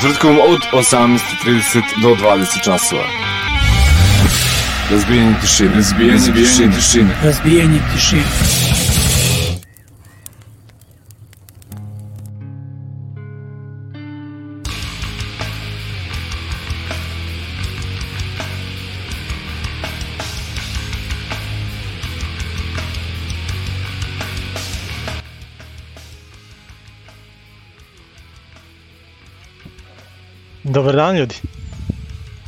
Četvrtkom od 18.30 do 20 časova. Razbijenje tišine. Razbijenje, Razbijenje tišine. Razbijenje tišine. Dobar dan ljudi.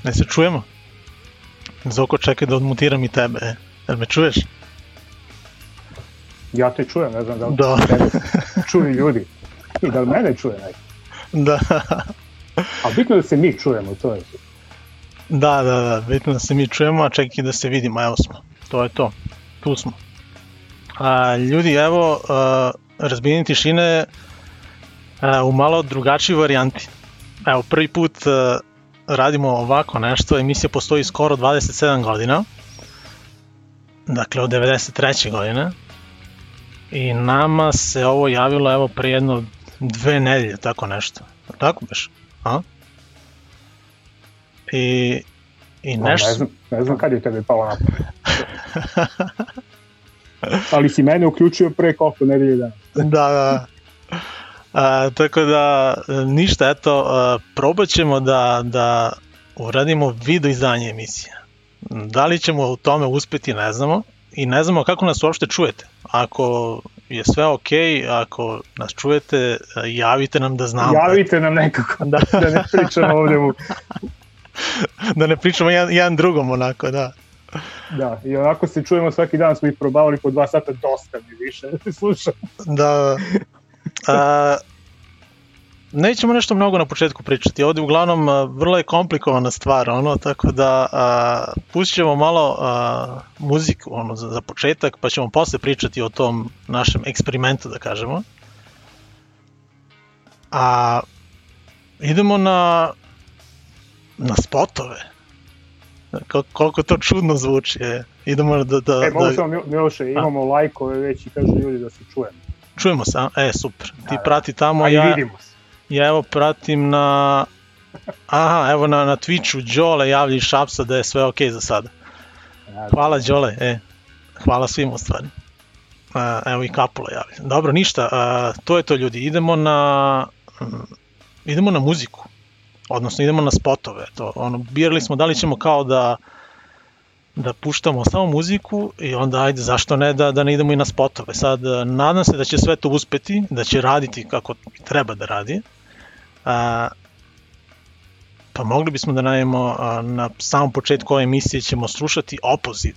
Ne se čujemo? Zoko čekaj da odmutiram i tebe. E. Jel me čuješ? Ja te čujem, ne znam da li Da. čuju ljudi. I da li mene čuje neko. Da. A bitno da se mi čujemo, to je. Da, da, da, bitno da se mi čujemo, a čekaj da se vidimo, evo smo. To je to. Tu smo. A, ljudi, evo, a, razbijenje tišine a, u malo drugačiji varijanti. Evo, prvi put a, radimo ovako nešto, emisija postoji skoro 27 godina. Dakle, od 93. godine. I nama se ovo javilo, evo, pre jedno dve nedelje, tako nešto. Tako beš? A? I, i No, nešto... Ne znam, ne znam kad je tebi palo na. Ali si mene uključio pre koliko nedelje dana. da, da. A, tako da, ništa, eto, a, probat ćemo da, da uradimo video izdanje emisije. Da li ćemo u tome uspeti, ne znamo. I ne znamo kako nas uopšte čujete. Ako je sve ok, ako nas čujete, javite nam da znamo. Javite nam nekako, Da. da ne pričamo ovde u... da ne pričamo jedan, jedan drugom onako, da. Da, i onako se čujemo svaki dan, smo ih probavali po dva sata, dosta mi više slušam. Da. A, nećemo nešto mnogo na početku pričati. Ovde uglavnom a, vrlo je komplikovana stvar, ono, tako da a, pustit ćemo malo a, muziku ono, za, za početak, pa ćemo posle pričati o tom našem eksperimentu, da kažemo. A idemo na na spotove. Kol- koliko to čudno zvuči. Je. Idemo da, da, E, mogu da samo, Mil- Miloše, imamo lajkove već i kažu ljudi da se čujemo. Čujemo se, a? e super. Ti Da, prati tamo, A ja, vidimo se. Ja evo pratim na... Aha, evo na, na Twitchu Đole javlja iz Šapsa da je sve ok za sada. Hvala Đole, e. Hvala svima u stvari. A, evo i Kapula javlja. Dobro, ništa, a, to je to ljudi. Idemo na... Idemo na muziku. Odnosno idemo na spotove. To, ono, birali smo da li ćemo kao da da puštamo samo muziku i onda ajde zašto ne da, da ne idemo i na spotove. Sad e, nadam se da će sve to uspeti, da će raditi kako treba da radi. A, pa mogli bismo da najemo a, na samom početku ove emisije ćemo slušati Opoziv.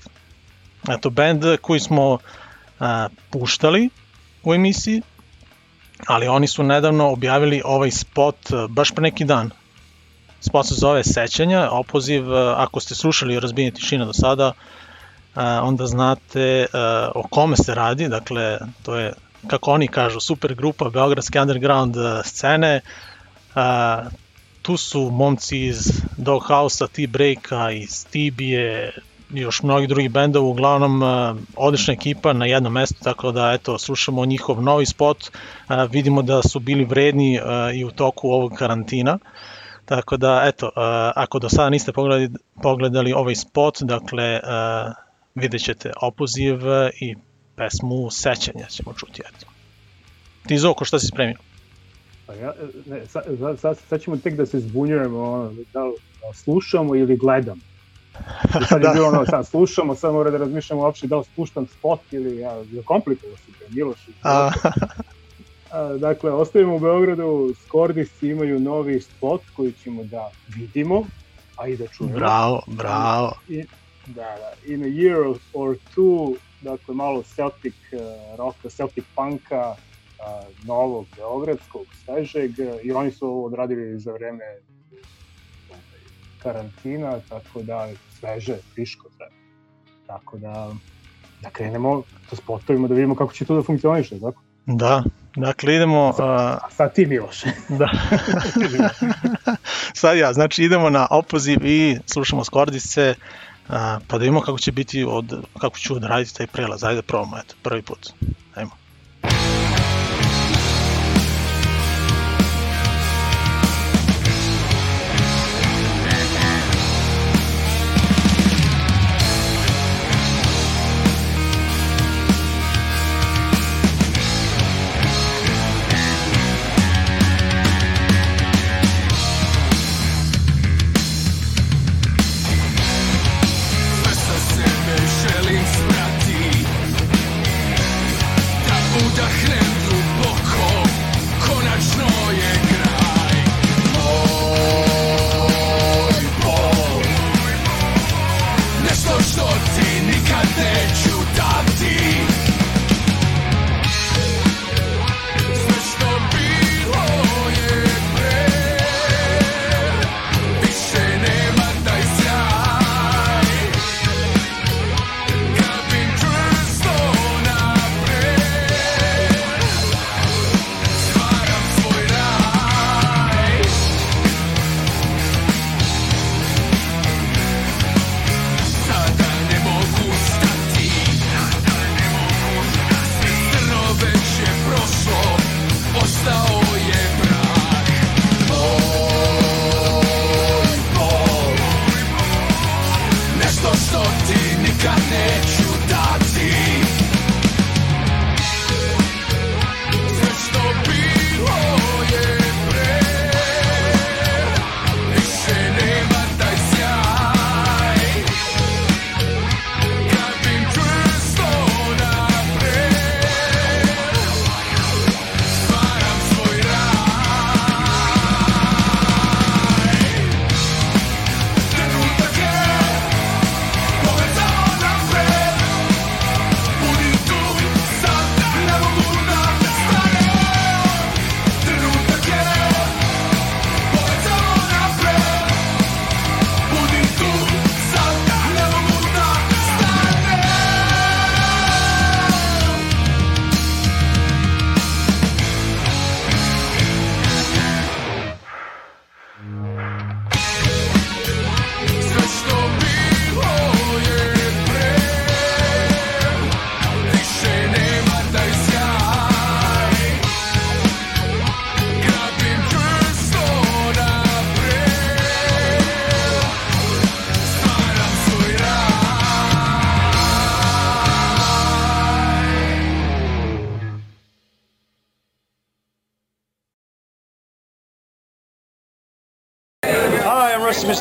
Eto, band koji smo a, puštali u emisiji, ali oni su nedavno objavili ovaj spot a, baš pre neki dan. Spot se zove Sećanja, Opoziv, a, ako ste slušali Razbijenje tišina do sada, a, onda znate a, o kome se radi, dakle, to je, kako oni kažu, super grupa Beogradske underground scene, tu su momci iz Doghouse-a, T-Breaka, iz Tibije, još mnogi drugi bendova, uglavnom odlična ekipa na jednom mestu, tako da eto, slušamo njihov novi spot, vidimo da su bili vredni i u toku ovog karantina, tako da eto, a, ako do sada niste pogledali, pogledali ovaj spot, dakle, a, vidjet ćete opoziv i pesmu Sećanja ćemo čuti, eto. Ti Zoko, šta si spremio? Pa ja, ne, sad, sad, sad, ćemo tek da se zbunjujemo, ono, da li da slušamo ili gledamo. I sad je Da. bilo ono, sad slušamo, sad mora da razmišljamo uopšte da li spuštam spot ili ja, komplikovao se to, Miloš. A, dakle, ostajemo u Beogradu, Skordisci imaju novi spot koji ćemo da vidimo, a i da čujemo. bravo, bravo. I, da, da, in a year or, two, dakle, malo Celtic uh, rocka, Celtic punka, uh, novog, beogradskog, svežeg, i oni su ovo odradili za vreme ovaj, karantina, tako da sveže, friško sve. Tako da, da krenemo sa spotovima da vidimo kako će to da funkcioniše, tako? Da, dakle idemo, A sad ti Miloše. da. sad ja, znači idemo na opoziv i slušamo skordisce, uh, pa da vidimo kako će biti, od, kako ću odraditi taj prelaz, ajde probamo, eto, prvi put, ajmo.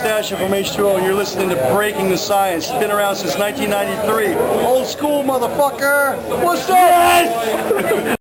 From H2O, you're listening to Breaking the Science. Been around since 1993. Old school, motherfucker! What's up? Well,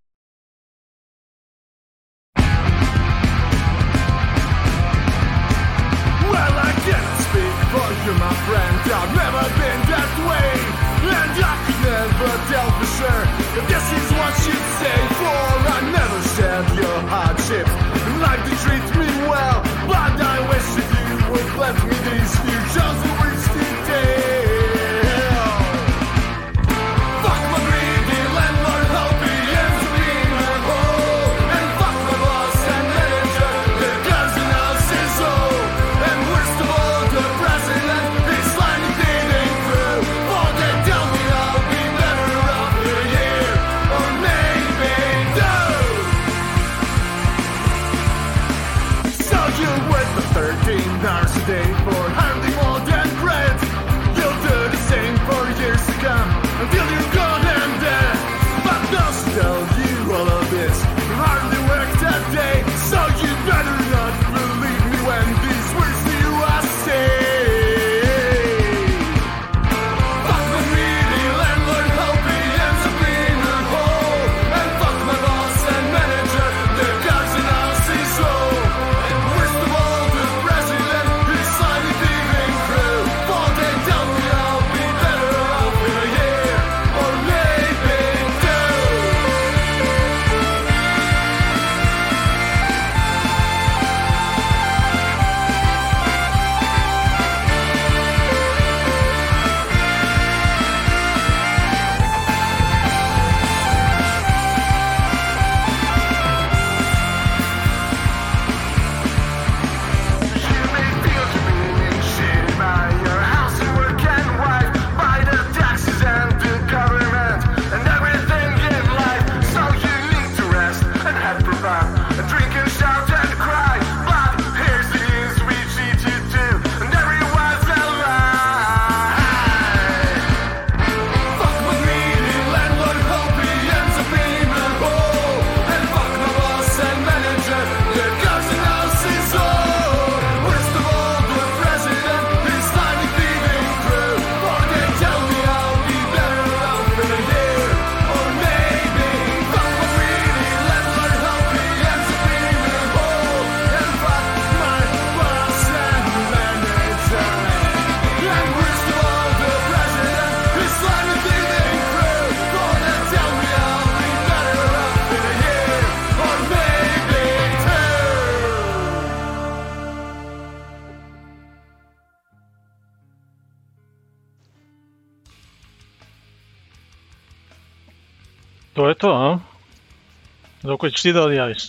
Dok ćeš ti da odjaviš?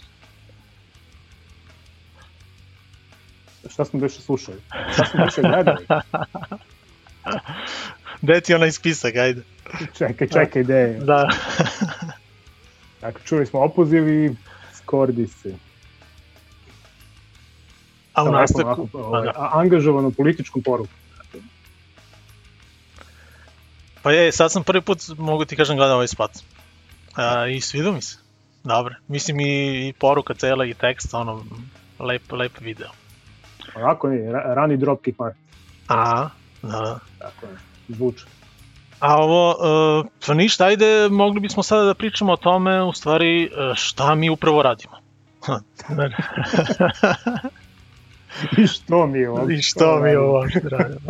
Šta smo više slušali? Šta smo više gledali? Gde ti onaj spisak, ajde. Čekaj, čekaj, ideje. Da. Dakle, čuli smo opoziv i skordise. A u nastavku... onako, ovaj, da. a- angažovanu političku poruku. Pa je, sad sam prvi put, mogu ti kažem, gledao ovaj spot. A, I svidio mi se. Dobro. Mislim i, i poruka cela i tekst, ono, lep, lep video. Onako ra- rani dropkick Martin. A, da. Tako je, zvuči. A ovo, pa ništa, ajde, mogli bismo sada da pričamo o tome, u stvari, e, šta mi upravo radimo. I što mi je ovo? I što mi ovo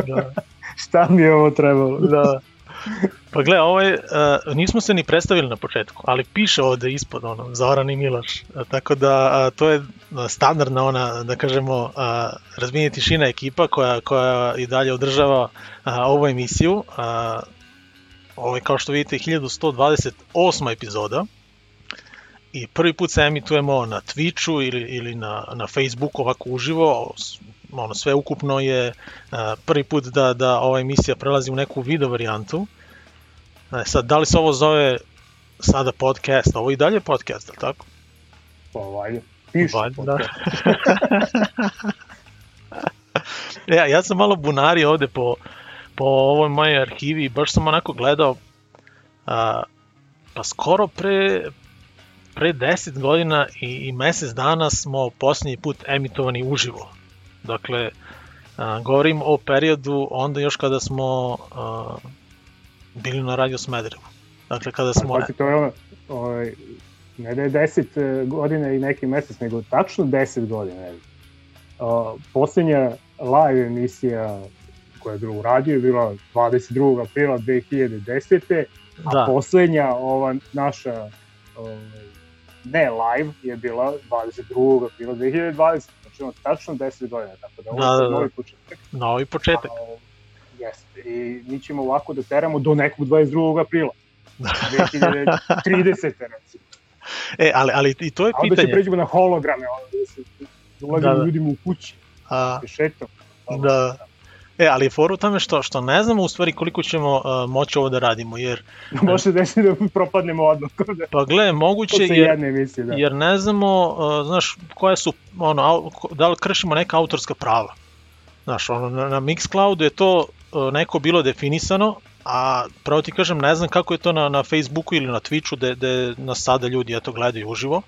da. Šta mi je ovo trebalo? da. Pa gle, ovo je, uh, nismo se ni predstavili na početku, ali piše ovde ispod, ono, Zoran i Miloš, uh, tako da uh, to je standardna ona, da kažemo, uh, razbijenje tišina ekipa koja, koja i dalje održava uh, ovu emisiju. Uh, ovo je, kao što vidite, 1128. epizoda i prvi put se emitujemo na Twitchu ili, ili na, na Facebooku ovako uživo, ono sve ukupno je a, prvi put da, da ova emisija prelazi u neku video varijantu. E, sad, da li se ovo zove sada podcast? Ovo i dalje je podcast, je li tako? Pa valjda. Piše. Valjda, da. podcast. ja, ja sam malo bunario ovde po, po ovoj mojoj arhivi i baš sam onako gledao a, pa skoro pre pre 10 godina i, i mesec dana smo posljednji put emitovani uživo. Dakle, A, govorim o periodu onda još kada smo a, bili na Radio Smederevu. Dakle, kada smo... Pa to je ono, ovaj, ne da je 10 godina i neki mesec, nego tačno 10 godina. Uh, posljednja live emisija koja je bila u radiju je bila 22. aprila 2010. A Da. poslednja ova naša ovaj, ne live je bila 22. aprila 2020. Znači ono tačno 10 godina, tako da ovo Da, je da, da. novi početak. Novi početak. A, Jeste, i mi ćemo ovako da teramo do nekog 22. aprila. 2030. recimo. E, ali, ali i to je A onda će pitanje. pređemo na holograme, onda da se da ulazimo Da, da. ljudima u kući, A, da šetamo. da. E, ali je fora u tome što, što ne znamo u stvari koliko ćemo uh, moći ovo da radimo, jer, Može se desiti da propadnemo odmah. Da, pa gle, moguće, jer, jedne emisije, da. jer ne znamo, uh, znaš, koje su, ono, au- da li kršimo neka autorska prava. Znaš, ono, na, na Mixcloudu je to neko bilo definisano, a pravo ti kažem, ne znam kako je to na, na Facebooku ili na Twitchu, gde, gde nas sada ljudi eto gledaju uživo.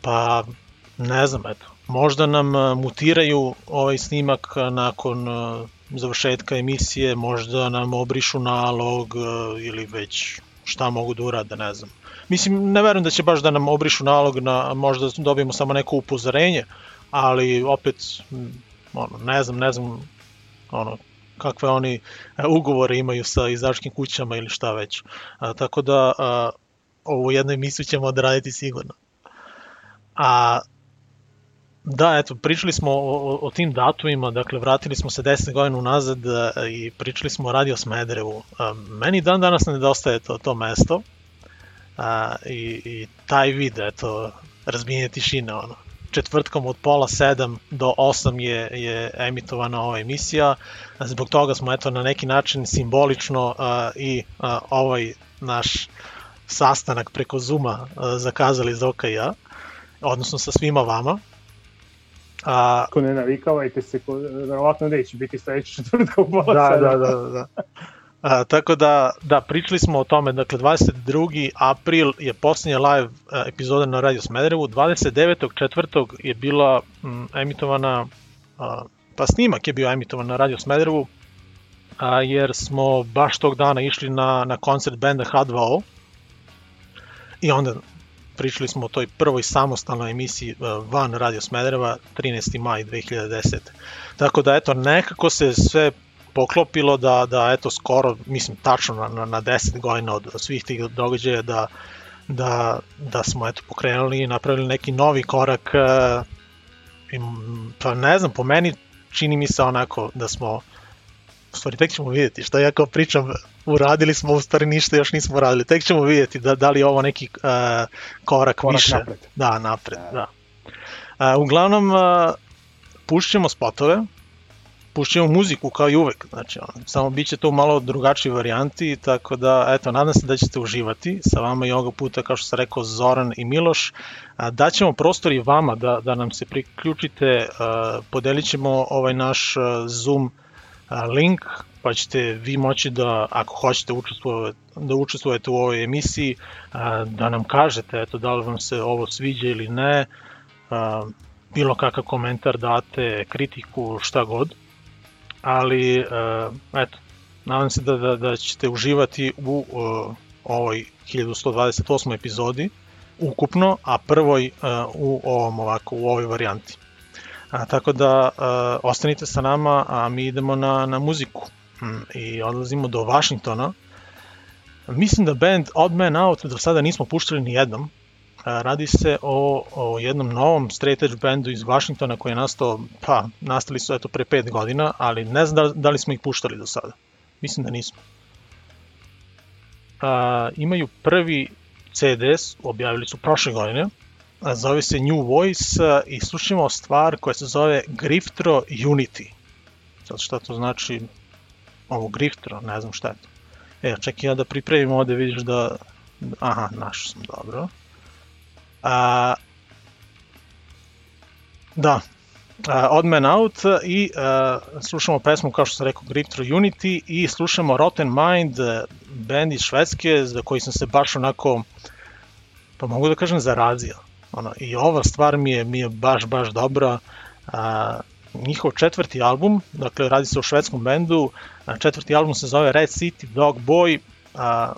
Pa, ne znam, eto, možda nam uh, mutiraju ovaj snimak nakon uh, završetka emisije, možda nam obrišu nalog ili već šta mogu da urade, ne znam. Mislim, ne verujem da će baš da nam obrišu nalog, na, možda dobijemo samo neko upozorenje, ali opet, ono, ne znam, ne znam, ono, kakve oni e, ugovore imaju sa izdačkim kućama ili šta već. A, tako da, a, ovu jednu emisiju ćemo odraditi sigurno. A, da, eto, pričali smo o, o, tim datumima, dakle, vratili smo se 10 godina unazad e, i pričali smo o Radio Smederevu. A, meni dan danas nedostaje to, to mesto a, i, i taj vid, eto, razbijenje tišine, ono. Četvrtkom od pola sedam do osam je, je emitovana ova emisija, zbog toga smo, eto, na neki način simbolično a, i a, ovaj naš sastanak preko Zuma zakazali za i ja, odnosno sa svima vama. A, Ako ne navikavajte se, ko, verovatno neće biti sledeći četvrtka u pola da, sedam. da, da, da. A, tako da, da, pričali smo o tome, dakle, 22. april je posljednja live a, epizoda na Radio Smederevu, 29.4. je bila m, emitovana, a, pa snimak je bio emitovan na Radio Smederevu, a, jer smo baš tog dana išli na, na koncert benda H2O i onda pričali smo o toj prvoj samostalnoj emisiji a, van Radio Smedereva 13. maj 2010. Tako da eto nekako se sve poklopilo da, da eto skoro, mislim tačno na, na, na 10 godina od svih tih događaja da, da, da smo eto pokrenuli i napravili neki novi korak e, i, pa ne znam, po meni čini mi se onako da smo u stvari tek ćemo vidjeti šta ja kao pričam uradili smo u stvari ništa još nismo uradili tek ćemo vidjeti da, da li je ovo neki uh, korak, Korak više napred. da napred da, da. Uh, uglavnom uh, pušćemo spotove pušćemo muziku kao i uvek, znači ono, samo bit će to u malo drugačiji varijanti, tako da eto, nadam se da ćete uživati. Sa vama i ovoga puta, kao što sam rekao, Zoran i Miloš. A, daćemo prostor i vama da, da nam se priključite, a, podelit ćemo ovaj naš a, Zoom a, link, pa ćete vi moći da, ako hoćete učestvovati, da učestvujete u ovoj emisiji, a, da nam kažete eto, da li vam se ovo sviđa ili ne, a, bilo kakav komentar date, kritiku, šta god ali uh, eto, nadam se da, da, da ćete uživati u uh, ovoj 1128. epizodi ukupno, a prvoj uh, u ovom ovako, u ovoj varijanti. A, tako da uh, ostanite sa nama, a mi idemo na, na muziku mm, i odlazimo do Vašingtona. Mislim da band Odd Man Out do sada nismo puštali ni jednom, Radi se o, o jednom novom straight edge bandu iz Washingtona koji je nastao, pa, nastali su eto pre 5 godina, ali ne znam da, da li smo ih puštali do sada. Mislim da nismo. A, imaju prvi CDS, objavili su prošle godine, a zove se New Voice a, i slušamo stvar koja se zove Griftro Unity. Sad šta to znači ovo Griftro, ne znam šta je to. E, čekaj ja da pripremim ovde, vidiš da... Aha, našao sam, dobro. A, da, a, Odd Man Out i a, slušamo pesmu kao što sam rekao Grifter Unity i slušamo Rotten Mind, band iz Švedske za koji sam se baš onako pa mogu da kažem zarazio. Ono, I ova stvar mi je, mi je baš, baš dobra. A, njihov četvrti album, dakle radi se o švedskom bendu, a, četvrti album se zove Red City Dog Boy, a,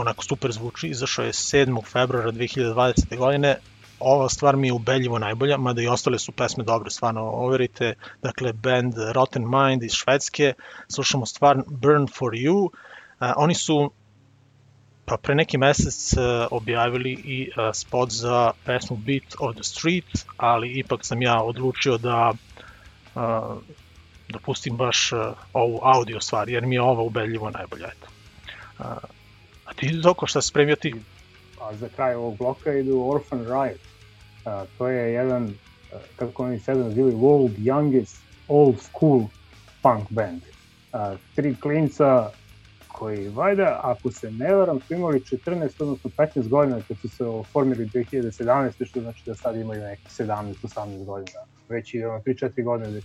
onako super zvuči, izašao je 7. februara 2020. godine, ova stvar mi je ubedljivo najbolja, mada i ostale su pesme dobre, stvarno overite, dakle band Rotten Mind iz Švedske, slušamo stvar Burn for You, a, oni su pa pre neki mesec uh, objavili i uh, spot za pesmu Beat of the Street, ali ipak sam ja odlučio da uh, da pustim baš uh, ovu audio stvar, jer mi je ova ubedljivo najbolja. Eto. Uh, a ti, Doko, šta si spremio ti? A za kraj ovog bloka idu Orphan Riot. A, to je jedan, a, kako oni sebe nazivaju, world youngest old school punk band. A, tri klinca koji, vajda, ako se ne varam, su imali 14, odnosno 15 godina kad su se oformili 2017. što znači da sad imaju neki 17-18 godina. Već ide ono 3-4 godine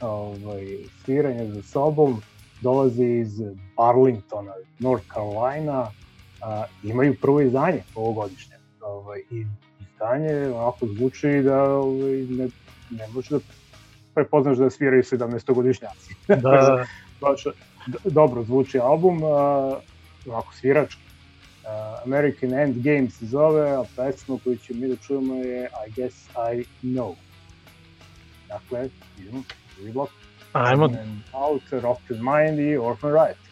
ovaj, sviranja za sobom, dolazi iz Arlingtona, North Carolina, a, imaju prvo izdanje ovogodišnje. Ovaj, I izdanje onako zvuči da ovaj, ne, ne može da prepoznaš da sviraju 17-godišnjaci. Da, Baš dobro zvuči album, uh, ovako svirački. Uh, American Endgame se zove, a pesma koju ćemo mi da čujemo je I Guess I Know. Dakle, idemo, drugi blok. ajmo, And Out, Rocked Mind i Orphan Riot.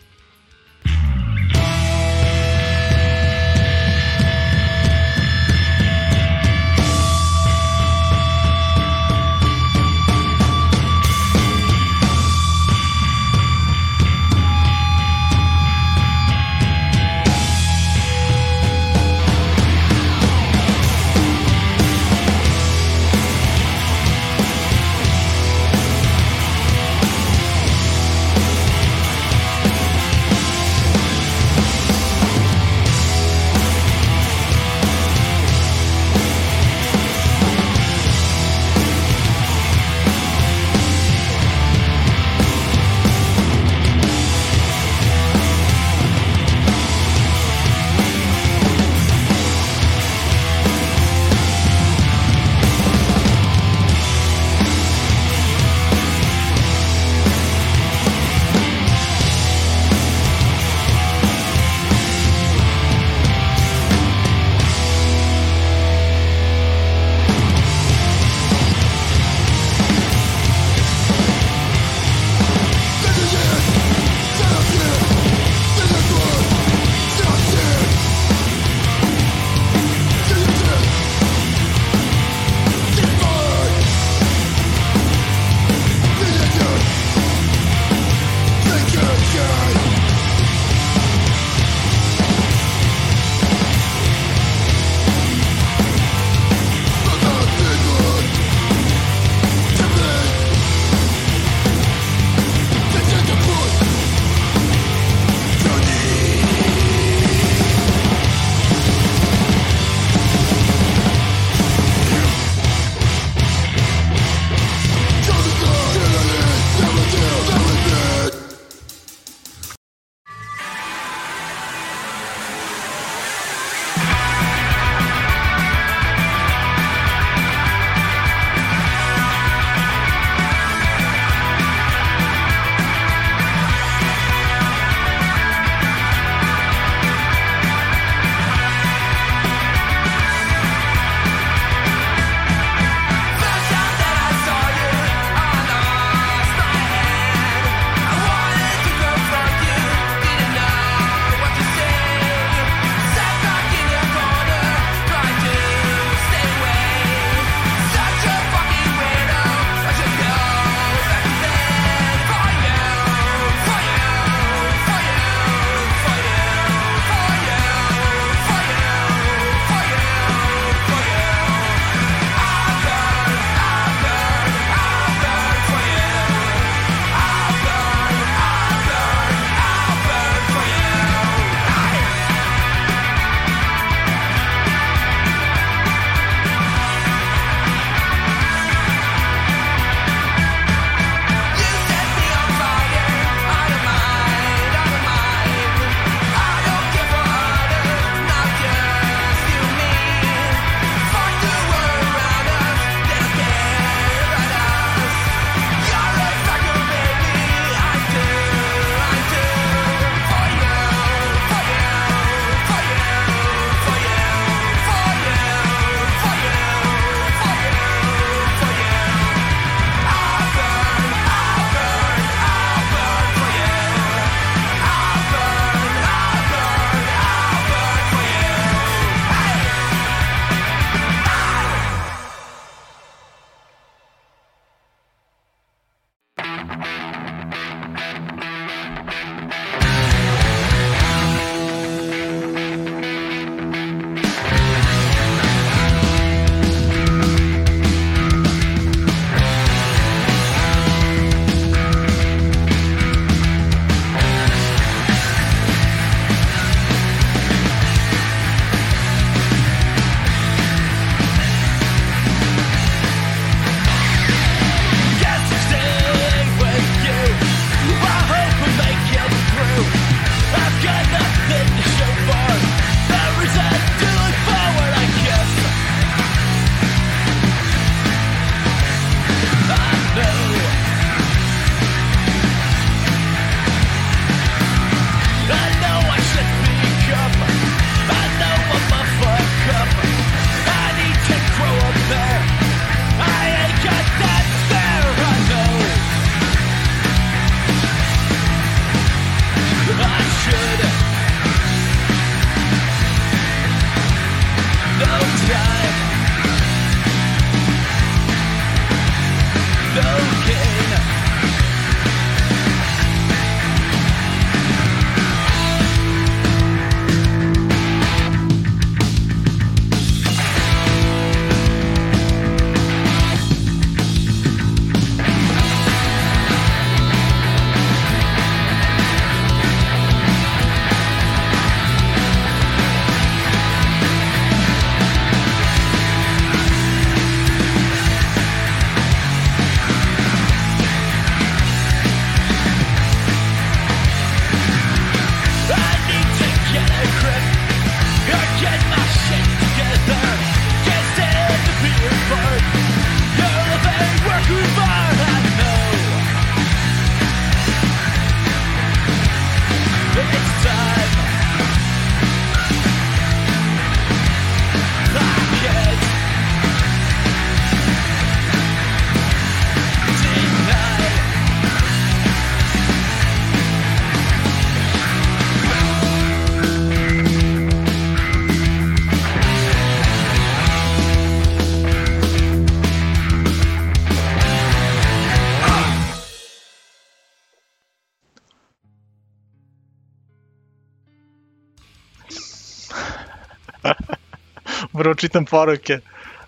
Prvo čitam poruke.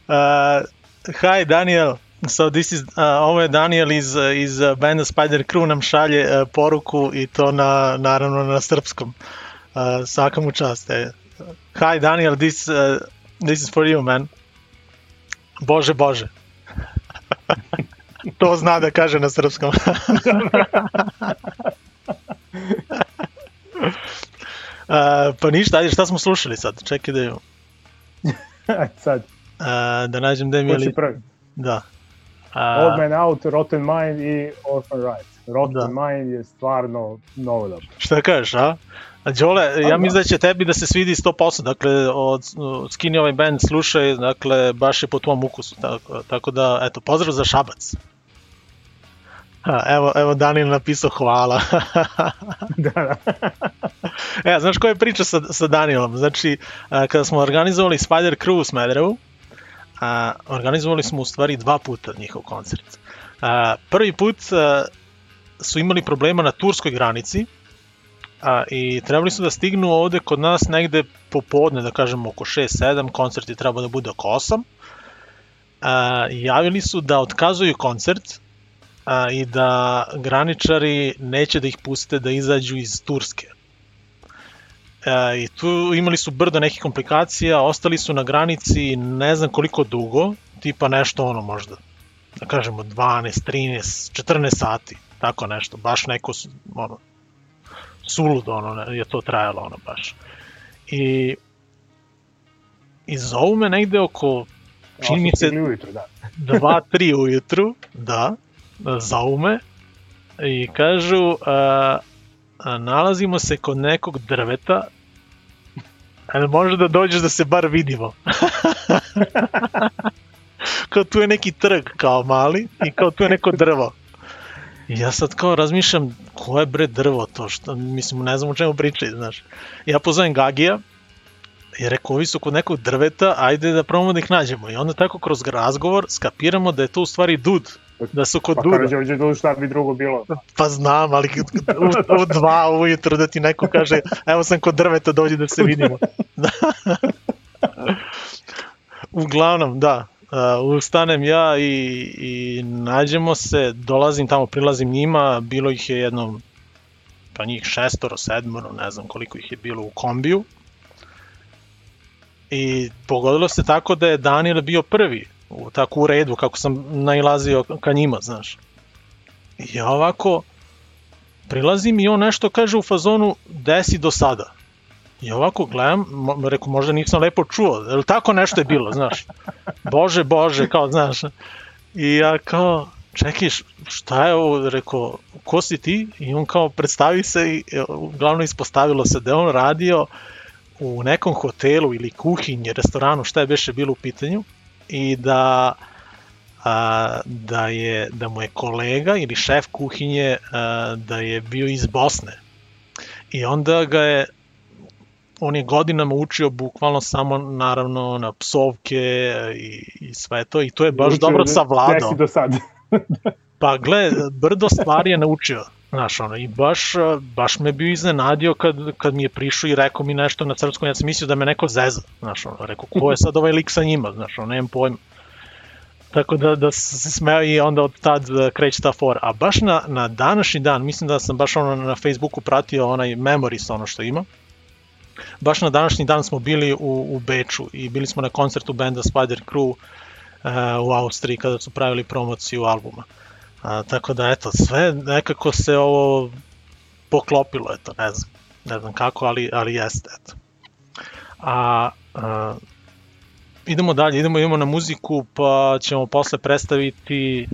Uh, hi Daniel, so this is, uh, ovo je Daniel iz, iz benda Spider Crew nam šalje uh, poruku i to na, naravno na srpskom. Uh, svaka mu čast. E. Hi Daniel, this, uh, this is for you man. Bože, Bože. to zna da kaže na srpskom. Uh, pa ništa, ajde, šta smo slušali sad? Čekaj da Ajde sad, uh, da nađem da mi je ko će li... prvi? Da. Old Uh, Man Out, Rotten Mind i Orphan Rights. Rotten Da. Mind je stvarno mnogo dobro. šta kažeš, a? A Đole, ja da. mislim da će tebi da se svidi 100%, dakle, od, od skini ovaj band slušaj, dakle, baš je po tvom ukusu, tako, tako da, eto, pozdrav za Šabac. Ha, evo, evo Daniel napisao hvala. da, da. E, znaš koja je priča sa, sa Danielom? Znači, a, kada smo organizovali Spider Crew u Smederevu, a, organizovali smo u stvari dva puta njihov koncert. A, prvi put a, su imali problema na turskoj granici a, i trebali su da stignu ovde kod nas negde popodne, da kažem oko 6-7, koncert je trebao da bude oko 8. A, javili su da otkazuju koncert a, i da graničari neće da ih puste da izađu iz Turske. E, I tu imali su brdo nekih komplikacija, ostali su na granici ne znam koliko dugo, tipa nešto ono možda, da kažemo 12, 13, 14 sati, tako nešto, baš neko ono, suludo ono, je to trajalo ono baš. I, i zovu me negde oko, čini mi se, Stigli ujutro, da. 2-3 ujutru, da, zovu me i kažu a, a, nalazimo se kod nekog drveta ali može da dođeš da se bar vidimo kao tu je neki trg kao mali i kao tu je neko drvo I ja sad kao razmišljam ko je bre drvo to što mislim ne znam o čemu pričaju znaš ja pozovem Gagija i rekao, ovi su kod nekog drveta, ajde da probamo da ih nađemo. I onda tako kroz razgovor skapiramo da je to u stvari dud. Da su kod Pa duda. kada Đorđe Dul šta bi drugo bilo? Pa znam, ali u, u dva ujutro da ti neko kaže, evo sam kod drveta, dođi da se vidimo. Uglavnom, da, uh, ustanem ja i, i nađemo se, dolazim tamo, prilazim njima, bilo ih je jedno, pa njih šestoro, sedmoro, ne znam koliko ih je bilo u kombiju. I pogodilo se tako da je Daniel bio prvi, u, tako u redu, kako sam nailazio ka njima, znaš. I ja ovako prilazim i on nešto kaže u fazonu desi do sada. I ovako gledam, mo, reku možda nisam lepo čuo, ili tako nešto je bilo, znaš. Bože, bože, kao, znaš. I ja kao, čekaj, šta je ovo, rekao, ko si ti? I on kao predstavi se i uglavnom ispostavilo se da on radio u nekom hotelu ili kuhinji, restoranu, šta je beše bilo u pitanju i da a, da je da mu je kolega ili šef kuhinje a, da je bio iz Bosne. I onda ga je on je godinama učio bukvalno samo naravno na psovke i, i sve to i to je baš Učio dobro da- savladao. Desi do sad. Pa gle, brdo stvari je naučio. Znaš, ono, i baš, baš me bio iznenadio kad, kad mi je prišao i rekao mi nešto na srpskom, ja sam mislio da me neko zeza, znaš, ono, rekao, ko je sad ovaj lik sa njima, znaš, ono, nemam pojma. Tako da, da se smeo i onda od tad a, kreće ta fora. A baš na, na današnji dan, mislim da sam baš ono na Facebooku pratio onaj memories, ono što ima, baš na današnji dan smo bili u, u Beču i bili smo na koncertu benda Spider Crew uh, u Austriji kada su pravili promociju albuma. A, tako da, eto, sve nekako se ovo poklopilo, eto, ne znam, ne znam kako, ali, ali jeste, eto. A, a idemo dalje, idemo, idemo na muziku, pa ćemo posle predstaviti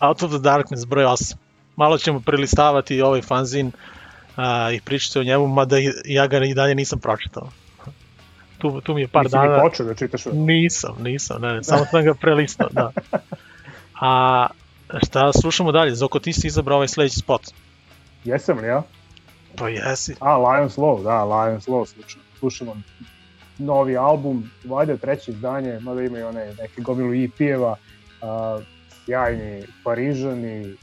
Out of the Darkness broj 8. Malo ćemo prelistavati ovaj fanzin a, i pričati o njemu, mada ja ga i dalje nisam pročitao. Tu, tu mi je par Nisi ni dana... počeo da čitaš. Nisam, nisam, ne, ne, samo sam ga prelistao, da. A šta slušamo dalje? Zoko, ti si izabrao ovaj sledeći spot. Jesam li ja? Pa jesi. A, Lions Law, da, Lions Law slušamo. Slušamo novi album, valjda treće izdanje, mada ima i one neke gomilu EP-eva, a, sjajni Parižani,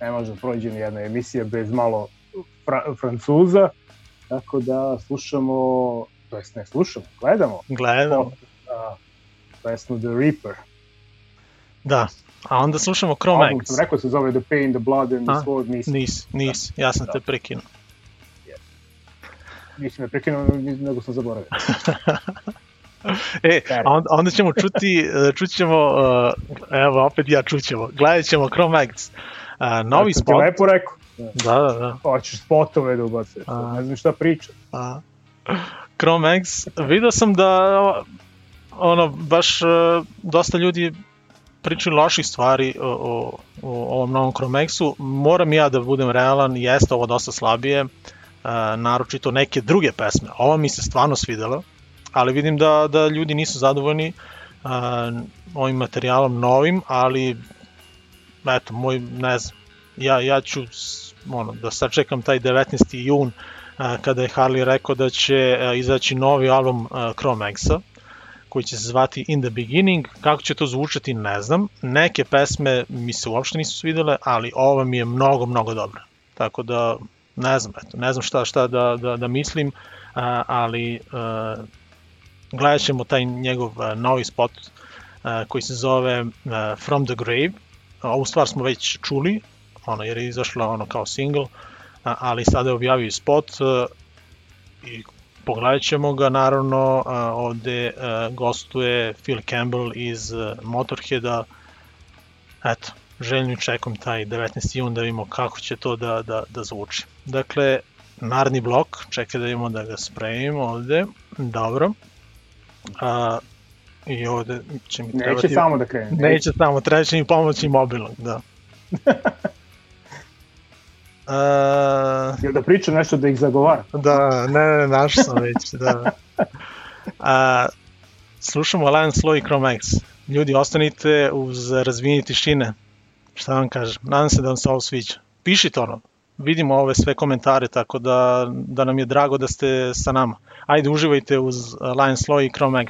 ne može da prođe ni jedna emisija bez malo fra Francuza, tako da slušamo, to jest ne slušamo, gledamo Gledam. spot, a, pesmu The Reaper. Da. A onda slušamo Chrome Album X. sam rekao se zove The Pain, The Blood and the A? Sword, nisam, Nis, nis, ja sam Da. te prekinuo. nisam me prekinuo, nego sam zaboravio. E, a onda, onda ćemo čuti, e, čućemo, uh, evo opet ja čućemo, gledat ćemo Chrome X. Uh, novi Tako ti spot. lepo rekao. Da. Da, da, da. Hoćeš spotove da ubacuješ, ne znam šta priča. A, Chrome X, vidio sam da ono, baš e, dosta ljudi pričaju loših stvari o, o, o ovom novom Chrome X-u. Moram ja da budem realan, jeste ovo dosta slabije, e, naročito neke druge pesme. Ova mi se stvarno svidela, ali vidim da, da ljudi nisu zadovoljni e, ovim materijalom novim, ali eto, moj, ne znam, ja, ja ću ono, da sačekam taj 19. jun a, kada je Harley rekao da će a, izaći novi album a, Chrome X-a koji će se zvati In the Beginning. Kako će to zvučati ne znam. Neke pesme mi se uopšte nisu svidele, ali ova mi je mnogo, mnogo dobra. Tako da ne znam, eto, ne znam šta, šta da, da, da mislim, ali a, gledat ćemo taj njegov novi spot koji se zove From the Grave. Ovu stvar smo već čuli, ono, jer je izašla ono kao single, a, ali sada je objavio spot a, i pogledat ćemo ga, naravno, a, ovde a, gostuje Phil Campbell iz Motorheada, eto, željno čekam taj 19. jun da vidimo kako će to da, da, da zvuči. Dakle, naredni blok, čekaj da vidimo da ga spremimo ovde, dobro. A, I ovde će mi Neće trebati... samo da krene. Neće samo, treba će mi pomoći mobilnog, da. Uh, Jel da pričam nešto da ih zagovara? da, ne, ne, našao sam već, da. A, slušamo Lion Slow i Chrome X. Ljudi, ostanite uz razvijenje tišine. Šta vam kažem? Nadam se da vam se ovo sviđa. Pišite ono. Vidimo ove sve komentare, tako da, da nam je drago da ste sa nama. Ajde, uživajte uz Lion Slow i Chrome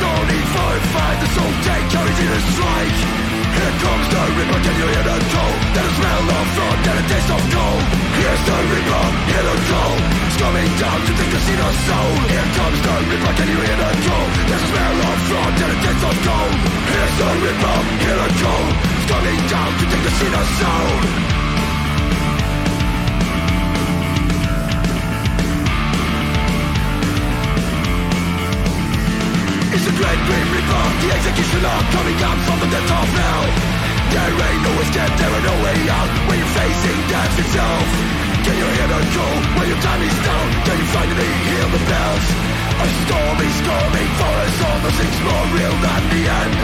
no need for a fight The soul take courage in a strike. Here comes the ripper, can you hear the toll? There's a smell of blood and a taste of gold. Here's the ripper, hear the toll. It's coming down to take the of soul. Here comes the ripper, can you hear the toll? There's a smell of blood and a taste of gold. Here's the ripper, hear the toll. It's coming down to take the of soul A dread grim reaper, the executioner coming up from the depth of hell. There ain't no escape, there ain't no way out when you're facing death itself. Can you hear the call when your time is down? Can you finally hear the bells? A storm is coming for us all, nothing's more real than the end.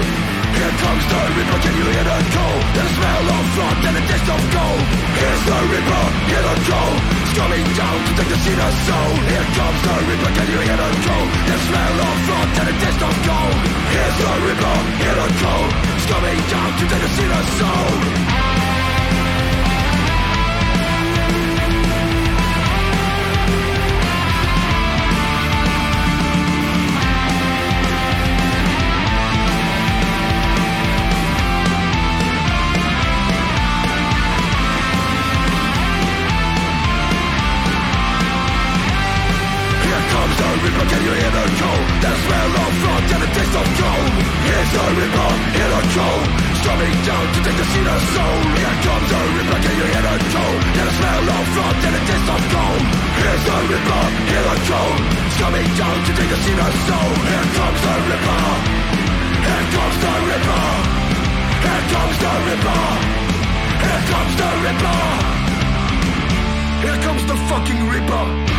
Here comes the Reaper, can you hear the call? The smell of blood and the taste of gold. Here's the river, hear the call. Coming down to take the seat of soul. Here comes the Reaper, can you hear the call? The smell of blood and the taste of gold. Here's the Reaper, hear the call. It's coming down to take the seat of soul. front and taste of gold Here's the Storming down to take the seat of soul Here comes the reaper, smell of front and taste of gold Here's the reaper, Storming down to take the seat of soul Here comes the reaper Here comes the reaper Here comes the reaper Here comes the reaper Here comes the fucking reaper.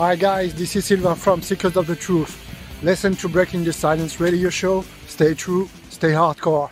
Hi guys, this is Silvan from Seekers of the Truth. Listen to Breaking the Silence radio show. Stay true, stay hardcore.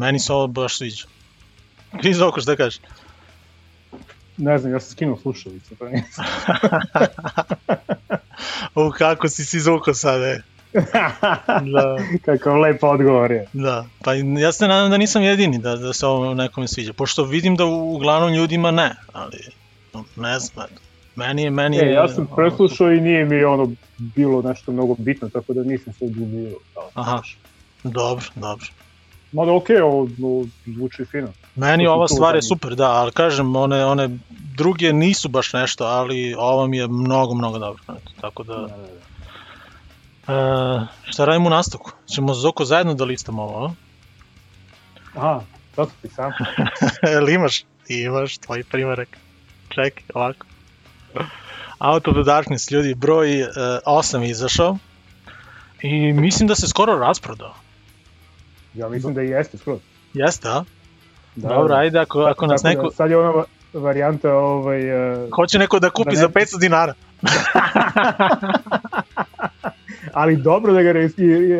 Meni se ovo baš sviđa. Kriz oko, šta kažeš? Ne znam, ja sam skinuo slušalice, pa nisam. U, kako si si izvukao sad, e. Da, Kakav lep odgovor je. da. Pa ja se nadam da nisam jedini da, da se ovo nekome sviđa. Pošto vidim da u- uglavnom ljudima ne, ali ne znam. Meni je, meni E, ja sam ono, preslušao i nije mi ono bilo nešto mnogo bitno, tako da nisam se udubio. Aha, dobro, dobro. Mada okej, ovo, ovo zvuči fino. Meni ova stvar je super, da, ali kažem, one, one druge nisu baš nešto, ali ova mi je mnogo, mnogo dobro. Tako da, Da, da, da. e, šta radimo u nastavku? Ćemo Zoko zajedno da listamo ovo, a? Aha, to su ti sam. Jel imaš? Imaš, tvoj primarek. Čekaj, ovako. Out of the Darkness, ljudi, broj 8 je izašao. I mislim da se skoro rasprodao. Ja mislim da i jeste skroz. Jeste, a? Da, Dobro, da. ajde, ako, ako nas da neko... Sad je ona va- varijanta ovaj... Uh, Hoće neko da kupi Da za ne- 500 dinara. ali dobro da ga re,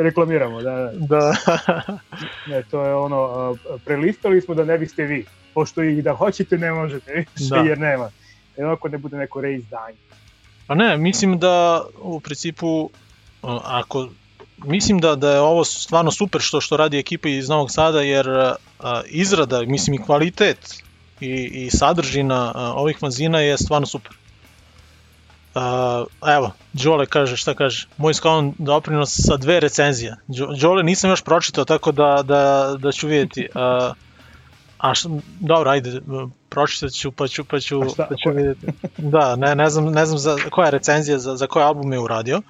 reklamiramo, da, da. Da. Ne, to je ono, prelistali smo da ne biste vi, pošto i da hoćete ne možete, više, Da. jer nema. Jer ako ne bude neko reizdanje. Pa ne, mislim da u principu ako mislim da da je ovo stvarno super što što radi ekipa iz Novog Sada jer uh, izrada, mislim i kvalitet i, i sadržina uh, ovih fanzina je stvarno super. Uh, evo, Đole kaže, šta kaže? Moj skalon doprinos sa dve recenzije. Đo- Đole nisam još pročitao, tako da, da, da ću vidjeti. Uh, a šta, dobro, ajde, pročitat ću, pa ću, pa ću, A šta, pa ću vidjeti. Da, ne, ne znam, ne znam za koja recenzija, za, za koji album je uradio,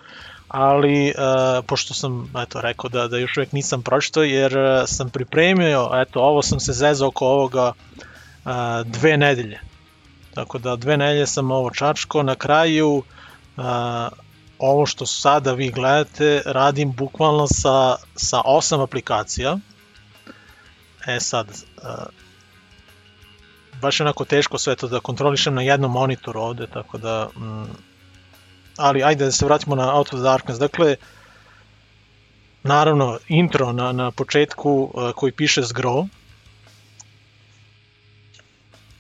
ali uh, pošto sam eto rekao da da još uvijek nisam pročitao jer uh, sam pripremio, eto ovo sam se zezao oko ovoga uh, dve nedelje. Tako da dve nelje sam ovo čačko, na kraju a, ovo što sada vi gledate radim bukvalno sa, sa osam aplikacija. E sad, a, baš je onako teško sve to da kontrolišem na jednom monitoru ovde, tako da... Mm, ali ajde da se vratimo na Out of Darkness. Dakle, naravno, intro na, na početku uh, koji piše Zgro,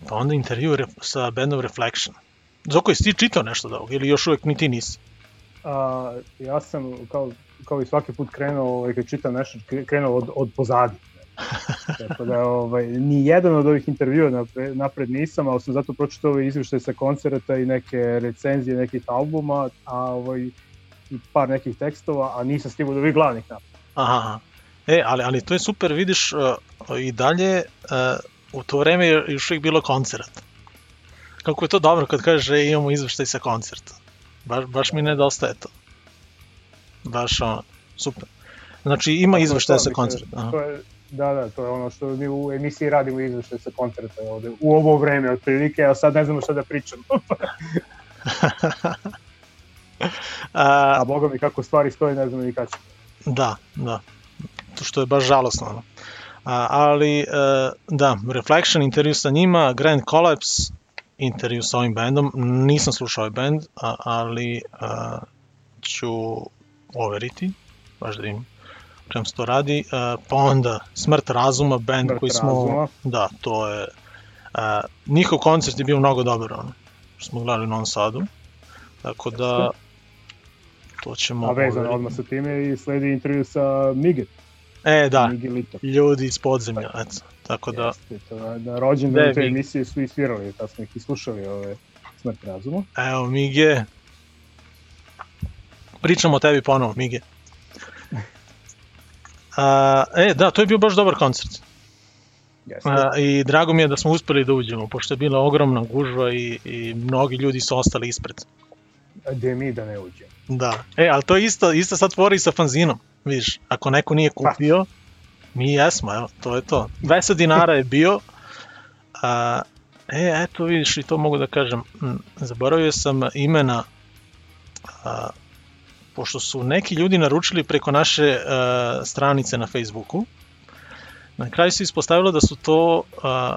pa onda intervju re, sa bandom Reflection. Zoko, jesi ti čitao nešto od ovog ili još uvek ni ti nisi? A, ja sam kao, kao i svaki put krenuo, ovaj, kad čitam nešto, krenuo od, od pozadi. Tako da, ovaj, ni jedan od ovih intervjua napred, napred nisam, ali sam zato pročitao ove izveštaje sa koncerta i neke recenzije nekih albuma, a ovaj, i par nekih tekstova, a nisam stigao do ovih glavnih napred. Aha, e, ali, ali to je super, vidiš, uh, i dalje uh, u to vreme je još uvijek bilo koncert. Kako je to dobro kad kažeš, e, imamo izveštaj sa koncerta. Baš, baš mi nedostaje to. Baš ono, super. Znači ima izveštaj sa koncerta. Aha. To je, da, da, to je ono što mi u emisiji radimo izveštaj sa koncerta ovde, u ovo vreme otprilike, a sad ne znamo šta da pričamo. a, a boga mi kako stvari stoje, ne znamo ni kada će. Da, da. To što je baš žalosno. Ono. A, ali, e, da, Reflection, intervju sa njima, Grand Collapse, intervju sa ovim bandom. Nisam slušao ovaj band, a, ali a, ću overiti, baš da im čem se to radi. A, pa onda Smrt razuma, band Smrt koji smo... razuma. Da, to je... A, njihov koncert je bio mnogo dobar, ono, što smo gledali u Novom Sadu. Tako da, to ćemo... A vezano odmah sa time i sledi intervju sa Miget. E, da, Miguelito. ljudi iz podzemlja, eto. Tako da, Jeste, to na, rođendan te emisije su isvirali, tad smo ih i slušali ove smrt razuma. evo, Mige. Pričamo o tebi ponovo, Mige. A, e, da, to je bio baš dobar koncert. Jeste. A, I drago mi je da smo uspeli da uđemo, pošto je bila ogromna gužva i, i mnogi ljudi su ostali ispred. Gde mi da ne uđemo. Da. E, ali to je isto, isto sad tvori sa fanzinom. Vidiš, ako neko nije kupio, mi jesmo, evo, to je to. 200 dinara je bio. A, e, eto vidiš, i to mogu da kažem. m, Zaboravio sam imena, a, pošto su neki ljudi naručili preko naše a, stranice na Facebooku. Na kraju se ispostavilo da su to a,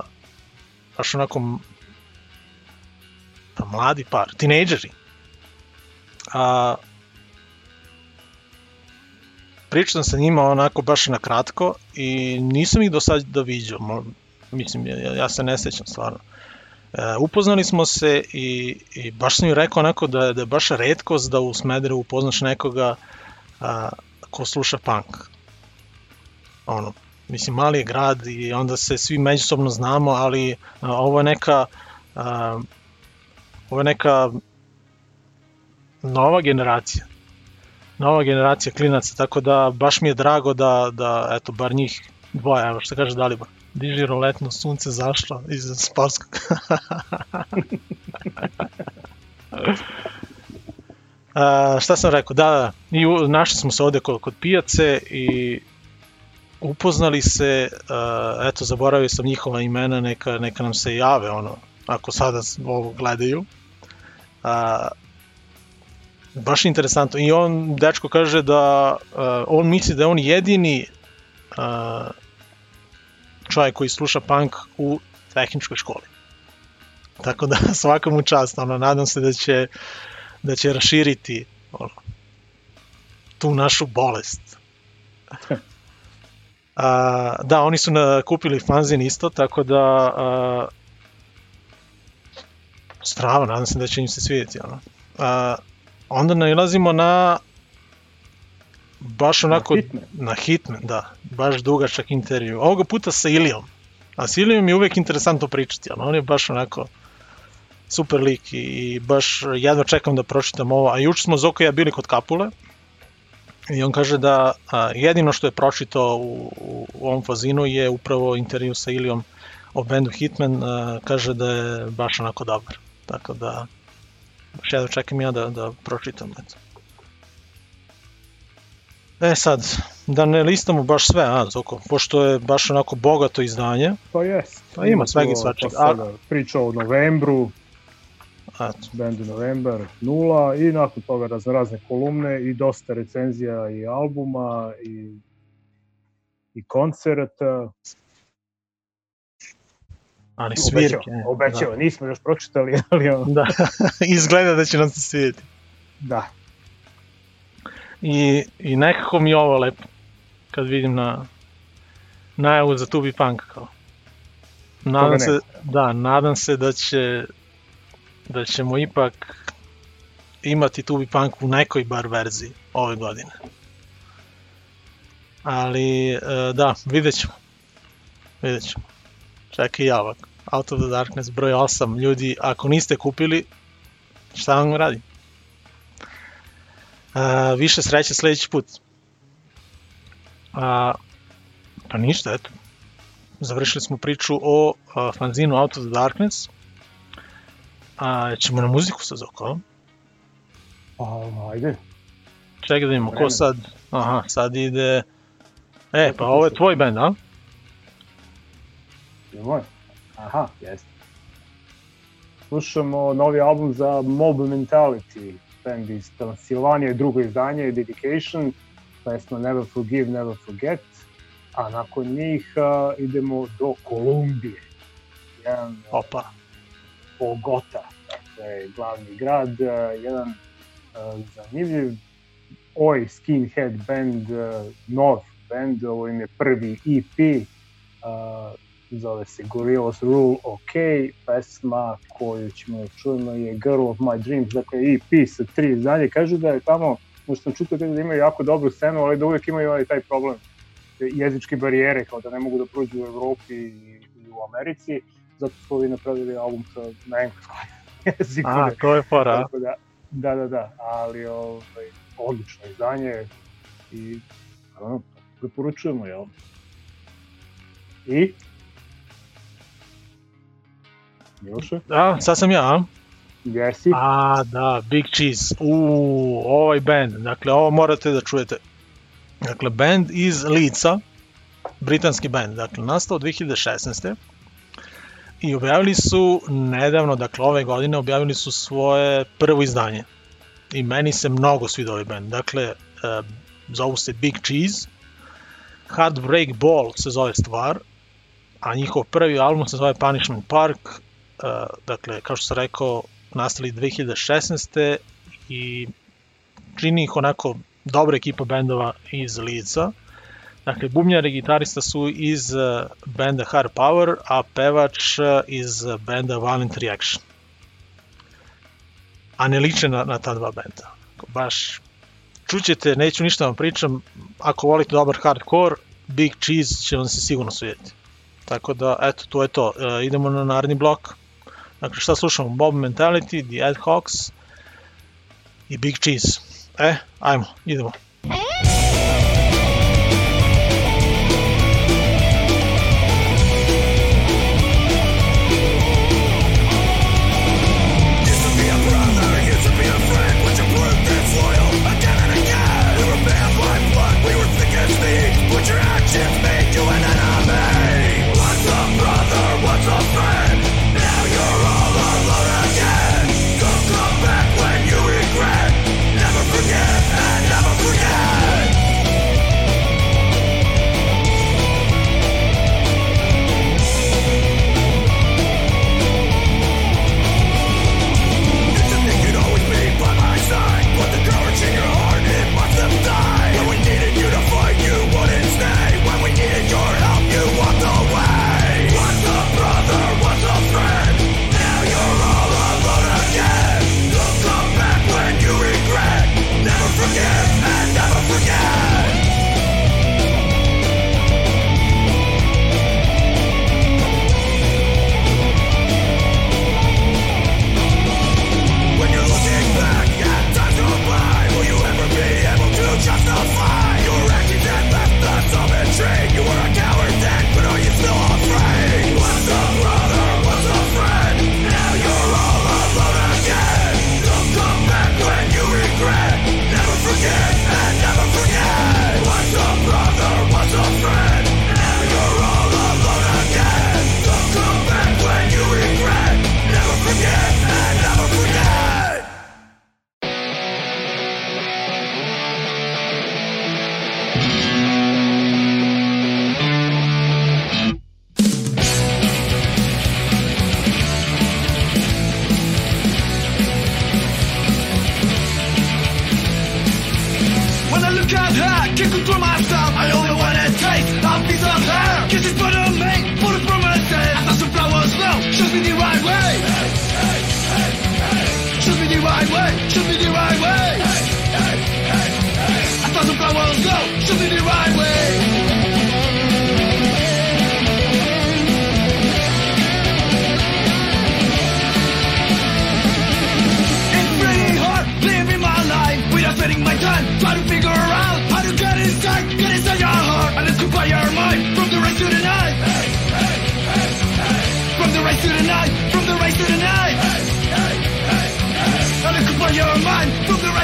baš onako pa mladi par, tinejdžeri. A, pričam sa njima onako baš na kratko i nisam ih do sad da viđao, mislim, ja, ja se ne sećam stvarno. E, upoznali smo se i, i baš sam im rekao onako da, da je baš redkost da u Smederevu upoznaš nekoga a, ko sluša punk. Ono, mislim, mali je grad i onda se svi međusobno znamo, ali a, ovo je neka a, ovo je neka nova generacija nova generacija klinaca, tako da baš mi je drago da, da eto, bar njih dvoje, evo što kaže Dalibor, diži roletno, sunce zašlo iz sportskog. A, šta sam rekao, da, da, i u, našli smo se ovde kod, kod pijace i upoznali se, a, eto, zaboravio sam njihova imena, neka, neka nam se jave, ono, ako sada ovo gledaju. A, baš interesantno. I on, dečko kaže da uh, on misli da je on jedini uh, čovjek koji sluša punk u tehničkoj školi. Tako da svaka mu čast, ono, nadam se da će da će raširiti ono, tu našu bolest. A, da, oni su na, kupili fanzin isto, tako da a, strava, nadam se da će im se svidjeti. Ono. A, onda nailazimo na baš onako Hitman. na Hitman, da, baš dugačak intervju. Ovoga puta sa Ilijom. A s Ilijom je uvek interesantno pričati, ali on je baš onako super lik i, i baš jedva čekam da pročitam ovo. A juče smo Zoko i ja bili kod Kapule i on kaže da a, jedino što je pročitao u, u, u ovom fazinu je upravo intervju sa Ilijom o bendu Hitman, a, kaže da je baš onako dobar. Tako da baš jedva čekam ja da, da pročitam. Eto. E sad, da ne listamo baš sve, a, Zoko, pošto je baš onako bogato izdanje, Pa jest. Pa ima svega i svačega. pa sada Priča o novembru, Eto. Band November 0 i nakon toga razne razne kolumne i dosta recenzija i albuma i i koncerta. Ali svirke. Obećava, obećava. nismo još pročitali, ali Da, da. izgleda da će nam se svidjeti. da. I, I nekako mi je ovo lepo, kad vidim na najavu za Tubi Punk kao. Nadam se, da, nadam se da će da ćemo ipak imati Tubi Punk u nekoj bar verziji ove godine. Ali, e, da, vidjet ćemo. Vidjet ćemo. Čekaj ja ovak. Out of the Darkness broj 8. Ljudi, ako niste kupili, šta vam radim? A, više sreće sledeći put. A, pa ništa, eto. Završili smo priču o a, fanzinu Out of the Darkness. A, ćemo na muziku sa Zokom. Pa, ajde. Čekaj da vidimo, ko sad? Aha, sad ide... E, pa ovo je tvoj band, a? Je moj? Aha, jeste. Slušamo novi album za Mob Mentality, band iz Transilvanije, drugo izdanje, Dedication, pesma Never Forgive, Never Forget, a nakon njih a, idemo do Kolumbije. Jedan Opa. Bogota, dakle, glavni grad, a, jedan a, zanimljiv oj skinhead band, a, nov band, ovo im je prvi EP, a, zove se Gorillaz Rule OK, pesma koju ćemo da čujemo je Girl of My Dreams, dakle EP sa tri izdanje, kažu da je tamo, možda sam čutao da imaju jako dobru scenu, ali da uvek imaju ovaj taj problem jezičke barijere, kao da ne mogu da prođu u Evropi i i u Americi, zato su ovi napravili album sa, na engleskom jeziku. A, to je fora. Tako da, da, da, da, ali ovaj, odlično izdanje i naravno, preporučujemo, jel? I? Miloše? A, sad sam ja, a? Jesi? A, da, Big Cheese. Uuu, ovaj band. Dakle, ovo morate da čujete. Dakle, band iz Lica, britanski band, dakle, nastao 2016. I objavili su nedavno, dakle, ove godine, objavili su svoje prvo izdanje. I meni se mnogo sviđa ovaj band. Dakle, e, zovu se Big Cheese, Heartbreak Ball se zove stvar, a njihov prvi album se zove Punishment Park, dakle, kao što sam rekao, nastali 2016. i čini ih onako dobra ekipa bendova iz Lica. Dakle, bubnjar i gitarista su iz uh, benda Hard Power, a pevač uh, iz benda Violent Reaction. A ne liče na, na ta dva benda. Baš čućete, neću ništa da vam pričam, ako volite dobar hardcore, Big Cheese će vam se sigurno svidjeti. Tako da, eto, to je to. E, idemo na naredni blok. Dakle, šta slušamo? Bob Mentality, The Ad Hocs i Big Cheese. E, ajmo, idemo. Never toma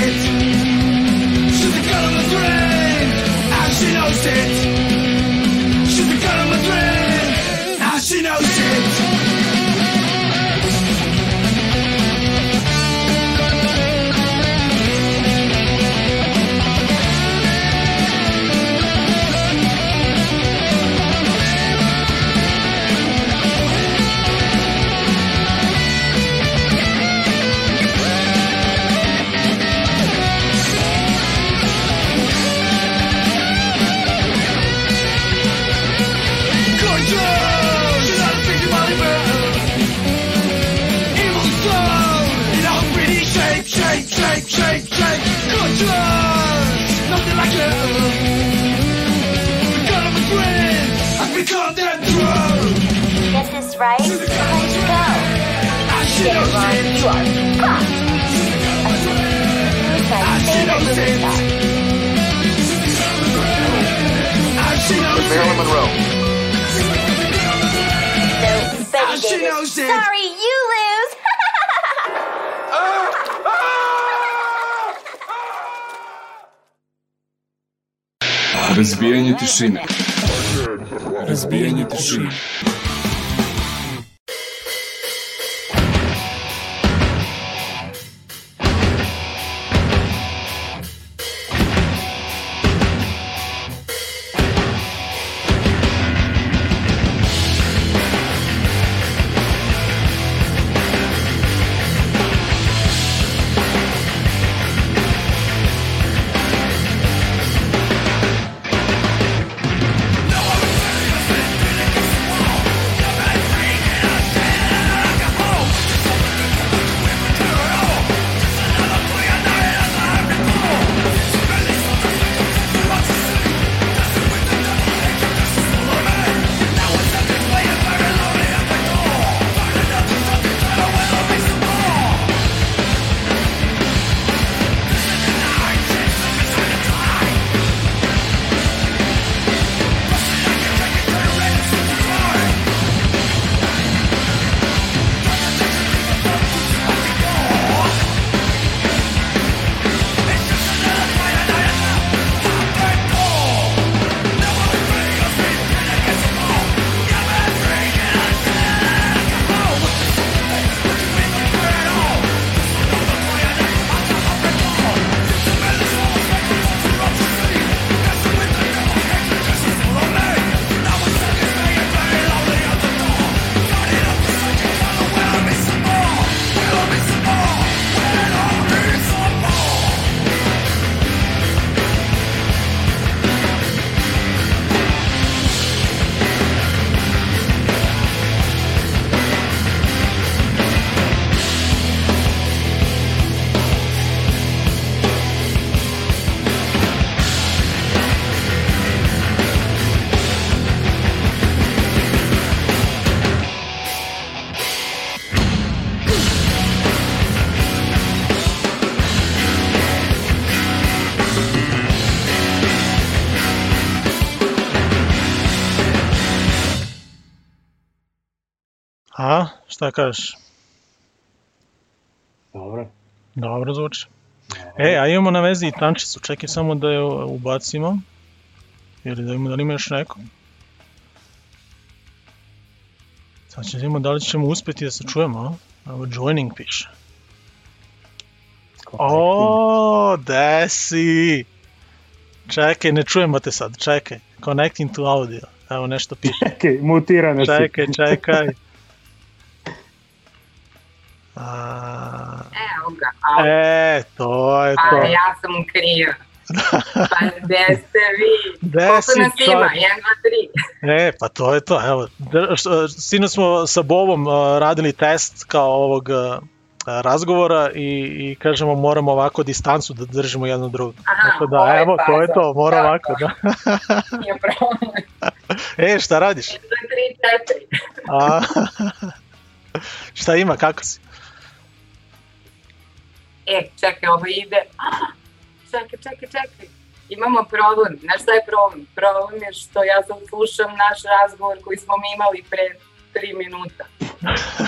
She's the girl on the train, and she knows it. right? Let's go. Get it, You are fucked. I see no sense. I. Marilyn Monroe. No, Betty I see no. Sorry, you lose. Разбияние тишины. Разбияние тишины. Šta kažeš? Dobro. Dobro zvuči. Dobro. E, a imamo na vezi i tančicu, čekaj samo da je ubacimo. Ili da imamo da li ima još neko. Sad ćemo da vidimo da li ćemo uspeti da se čujemo, a? Evo joining piše. O, desi! Čekaj, ne čujemo te sad, čekaj. Connecting to audio. Evo nešto piše. Čekaj, mutirane čekaj, si. Čekaj, čekaj. A, Evo ga, a, e, to je pa to. ja sam u krivu. Pa gde ste vi? Gde Koliko nas ima? čovječe? 1, 2, 3. E, pa to je to, evo. Sino smo sa Bobom radili test kao ovog razgovora i, i kažemo moramo ovako distancu da držimo jedno drugo. Aha, Tako da, ovo je evo, to je faza. to, mora Da, ovako, da. Nije problem. e, šta radiš? 1, 2, 3, 4. A, šta ima, kako si? E, čekaj, ovo ide. Ah, Čekaj, čekaj, čekaj. Imamo problem. Znaš šta je problem? Problem je što ja sad slušam naš razgovor koji smo mi imali pre 3 minuta.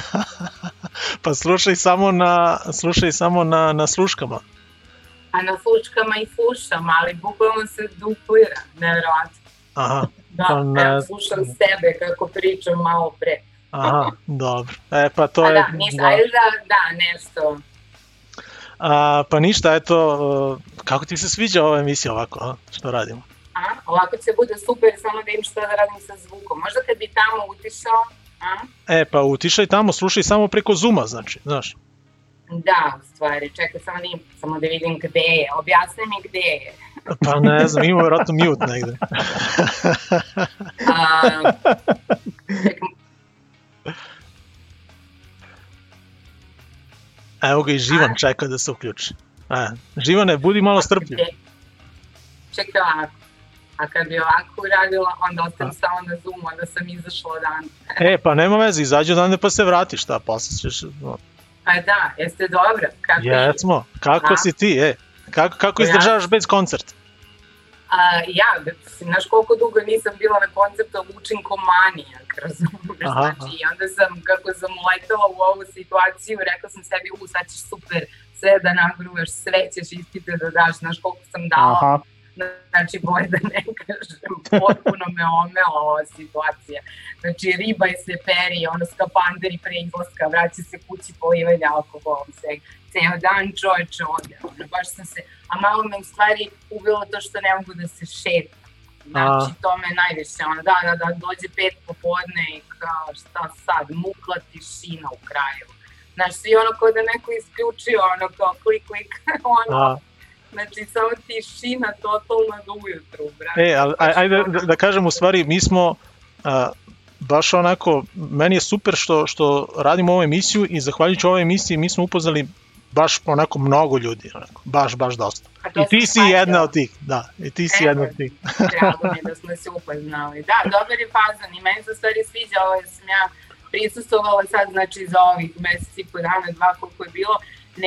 pa slušaj samo na, slušaj samo na, na sluškama. A na slučkama i slušam, ali bukvalno se duplira. Nevjerojatno. Aha, Da, Pa ne evo, znam. slušam sebe kako pričam malo pre. aha, dobro. E, pa to A je... da, ništa, ajde da, da, nešto. A, pa ništa, eto, uh, kako ti se sviđa ova emisija ovako, a? što radimo? A? Ovako će bude super, samo da im šta da radim sa zvukom. Možda kad bi tamo utišao, a? E, pa utišaj tamo, slušaj samo preko Zuma, znači, znaš. Da, u stvari, čekaj samo da, im, samo da vidim gde je. Objasni mi gde je. Pa ne znam, ima vjerojatno mute negde. A, čekaj, Evo ga i Živan čeka da se uključi. E, Živane, budi malo strpljiv. Čekaj ovako. A kad bi ovako uradila, onda ostajem samo na Zoomu, onda sam izašla odan. E, pa nema veze, izađi odande pa se vratiš, šta, posle ćeš... no, Pa da, jeste dobro? Kako je? Jesmo, kako A? si ti, e? Kako, kako Ja. izdržavaš bez koncerta? A, ja, znaš koliko dugo nisam bila na koncertu, učim ko manijak, razumiješ? Znači, i onda sam, kako sam uletela u ovu situaciju, rekla sam sebi, u, sad ćeš super sve da nagruješ, sve ćeš ispite da daš, znaš koliko sam dala. Aha, Znači, bolje da ne kažem, potpuno me omela ova situacija. Znači, riba je se peri, ono skapanderi pre izlaska, vraća se kući polivanje alkoholom, sve. Ceo dan čoveče ode, ono, baš sam se, a malo me u stvari ubilo to što ne mogu da se šetam. Znači, to me najviše, ono, da, da, da, dođe pet popodne i kao, šta sad, mukla tišina u kraju. Znaš, svi ono kao da neko isključio, ono kao klik, klik, ono, A, Znači, samo tišina totalna do ujutru, brate. e, ali, aj- ajde da, da kažem, u stvari, mi smo... A, baš onako, meni je super što, što radimo ovu emisiju i zahvaljujući ovoj emisiji mi smo upoznali baš onako mnogo ljudi, onako, baš, baš dosta. I ti si shvatila. jedna od tih, da, i ti si Evo. jedna od tih. Drago mi je da smo se upoznali. Da, dobar je fazon i meni se stvari sviđa ovo jer sam ja prisustovala sad, znači za ovih meseci i po dana, dva koliko je bilo,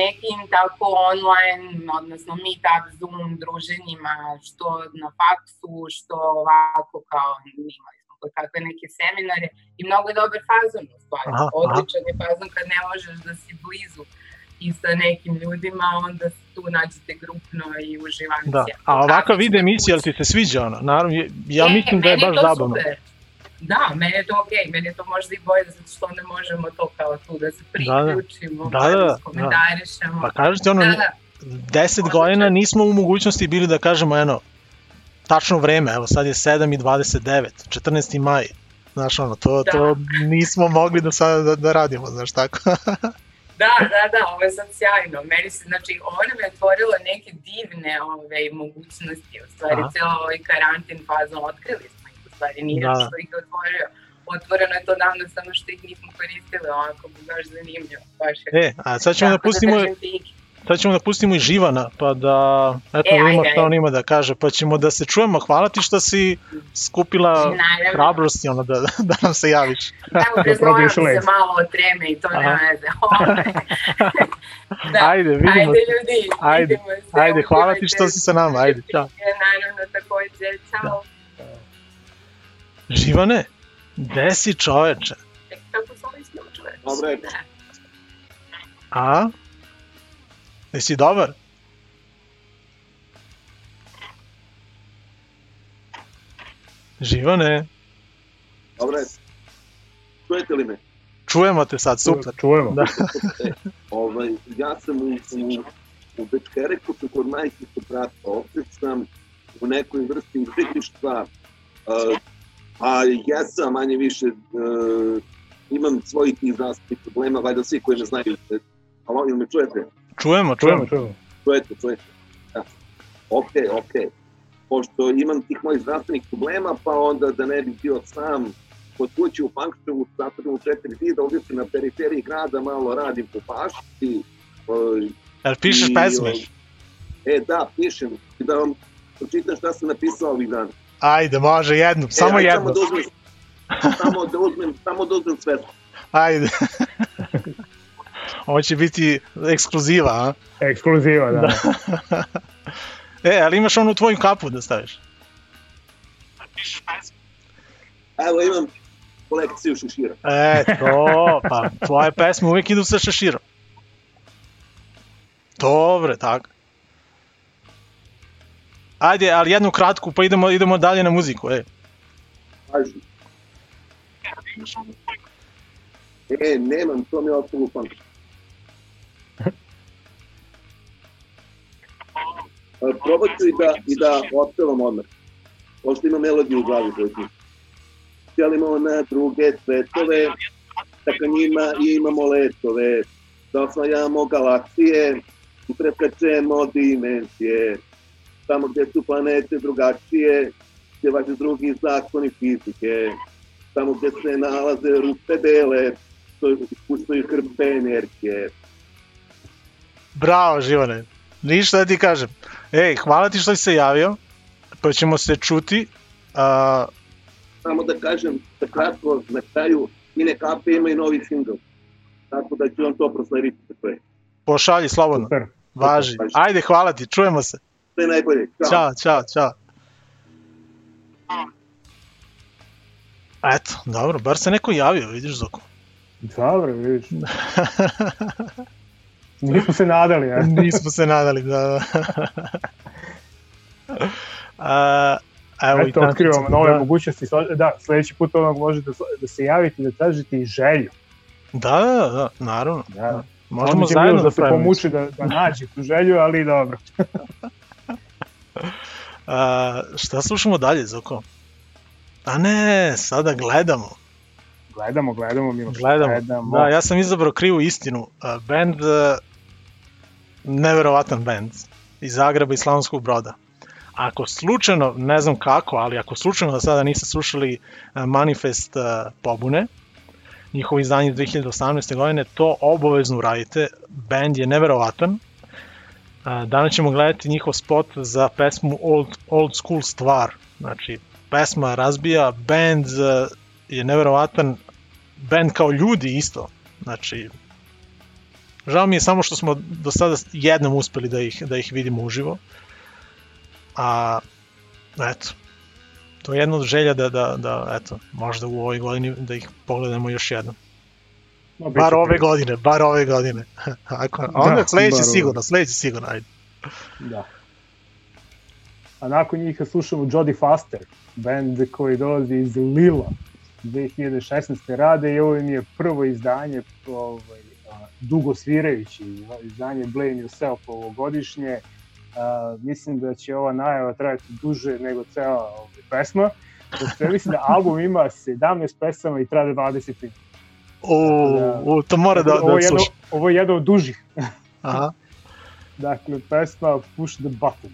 nekim tako online, odnosno meetup, Zoom druženjima, što na faksu, što ovako kao imali smo kod kakve neke seminare i mnogo je dobar fazon u stvari. Aha, aha. Odličan je fazon kad ne možeš da si blizu i sa nekim ljudima, onda tu nađete grupno i uživancija. Da, a ovakav vid emisija, jel ti se sviđa ono? Naravno, ja E, mislim da je baš zabavno. super. Da, meni je to okej, meni je to možda i bolje zato što ne možemo to kao tu da se priključimo, Da, pa da, da, komentarišemo. Pa kažeš ti ono, Da, da, 10 Možda godina nismo u mogućnosti bili da kažemo eno, tačno vreme, evo sad je 7 i 29, 14. maj. Znaš ono, to, Da. to nismo mogli do sada da, da radimo, znaš tako. da, da, da, ovo je sad sjajno. Meni se, znači, ovo nam je otvorilo neke divne ove, mogućnosti, u stvari, Aha. cijelo ovaj karantin fazom otkrili smo ih, u stvari, nije Da. što ih otvorio. Otvoreno je to davno, samo što ih nismo koristili, ovako, baš zanimljivo. Baš je. E, a sad ćemo da pustimo, fige. Sad ćemo da pustimo i Živana, pa da, eto, E, da ajde, šta on ima da kaže, pa ćemo da se čujemo. Hvala ti što si skupila Naravno. hrabrosti ono, da, da nam se javiš. Evo, probiješ razmoram se led. malo od treme i to nema veze. Ovaj. da. Ajde, vidimo Ajde, se. ljudi, Ajde, vidimo se. ajde, hvala ti što si sa nama, ajde, čao. Naravno, takođe, čao. Živane, gde si čoveče? Kako se ovo isključuje? Dobro je. Da. A? Jesi dobar? Živane, Dobro je. Čujete li me? čujemo te sad, super. Čujemo. Da. Ovaj, ja sam u, u, u Bečkereku su kod majke su brata, opet sam u nekoj vrsti uzetištva, uh, a jesam manje više, uh, imam svojih tih zdravstvenih problema, valjda svi koji me znaju, e, alo, ili me čujete? Čujemo, Čujemo, čujemo. Čujete, čujete. Da. Ok, ok. Pošto imam tih mojih zdravstvenih problema, pa onda da ne bi bio sam kod kuće u Pankštovu, zatvorim u četiri zida, ovdje sam na periferiji grada, malo radim po pašti. Uh, Jel pišeš pesme? E, da, pišem. I da vam pročitam šta sam napisao ovih dana. Ajde, može, jednu, samo e, ajde, jednu. Samo da uzmem, samo da uzmem, samo da uzmem sve. Ajde. Ovo će biti ekskluziva, a? Ekskluziva, da. E, ali imaš onu tvoju kapu da staviš? Evo imam kolekciju šešira. E, to, pa tvoje pesme uvijek idu sa šeširom. Dobre, tako. Ajde, ali jednu kratku, pa idemo, idemo dalje na muziku, e. Paži. E, nemam, to mi je ostalo u pamću. Probat ću i da, i da otpevam odmah. Pošto ima melodiju u glavi koju ti. Želimo na druge svetove, ka njima imamo letove, da osvajamo galaksije i preskačemo dimenzije. Tamo gde su planete drugačije, gde važe drugi zakoni fizike, tamo gde se nalaze rupe bele, to ispuštaju hrpe energije. Bravo, Živane. Ništa da ti kažem. Ej, hvala ti što si se javio, pa ćemo se čuti. A, Samo da kažem, da kratko, na kraju, Mine Kape ima i novi singl. Tako da ću vam to proslediti pošalji slobodno. Super. Važi. Ajde, hvala ti, čujemo se. Sve najbolje. Ćao. Ćao, čao, čao. Eto, dobro, bar se neko javio, vidiš Zoko. Dobro, vidiš. Nismo se nadali, ja. Nismo se nadali, da. da. A, evo i Eto, otkrivamo nove da. mogućnosti. Da, sledeći put onog možete da se javite i da tražite i želju. Da, da, da, naravno. Da. Možemo Onda će zajedno da da se pomuči da, da nađe tu želju, ali dobro. A, šta slušamo dalje, Zoko? A ne, sada gledamo. Gledamo, gledamo, Miloš. Gledamo. Da, ja sam izabrao krivu istinu. A, Band, a, neverovatan band iz Zagreba i Slavonskog broda. Ako slučajno, ne znam kako, ali ako slučajno da sada niste slušali a, Manifest pobune, njihovo izdanje iz 2018. godine, to obavezno uradite. Band je neverovatan. Danas ćemo gledati njihov spot za pesmu Old, Old School Stvar. Znači, pesma razbija, band je neverovatan, band kao ljudi isto. Znači, žao mi je samo što smo do sada jednom uspeli da ih, da ih vidimo uživo. A, eto, to je jedna od želja da, da, da eto, možda u ovoj godini da ih pogledamo još jednom. No, Bar ove prilike. godine, bar ove godine. Ako, a onda Da, sledeće sigurno, sledeće sigurno, ajde. Da. A nakon njih slušamo Jodie Foster, band koji dolazi iz Lila. 2016. rade i ovo im je prvo izdanje ovaj, dugo svirajući izdanje Blame Yourself ovogodišnje. A, mislim da će ova najava trajati duže nego cela ovaj, pesma. Pošto ja mislim da album ima 17 pesama i traje 20 minuta. U, u, to mora da, ovo, da je jedno, sluša. ovo je jedno od dužih. Aha, Dakle, pesma Push the Button.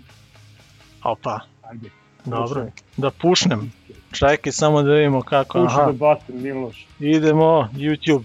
opa, Ajde. Dobro. Da pušnem. Čekaj samo da vidimo kako. Aha, the Button, Miloš. idemo, YouTube.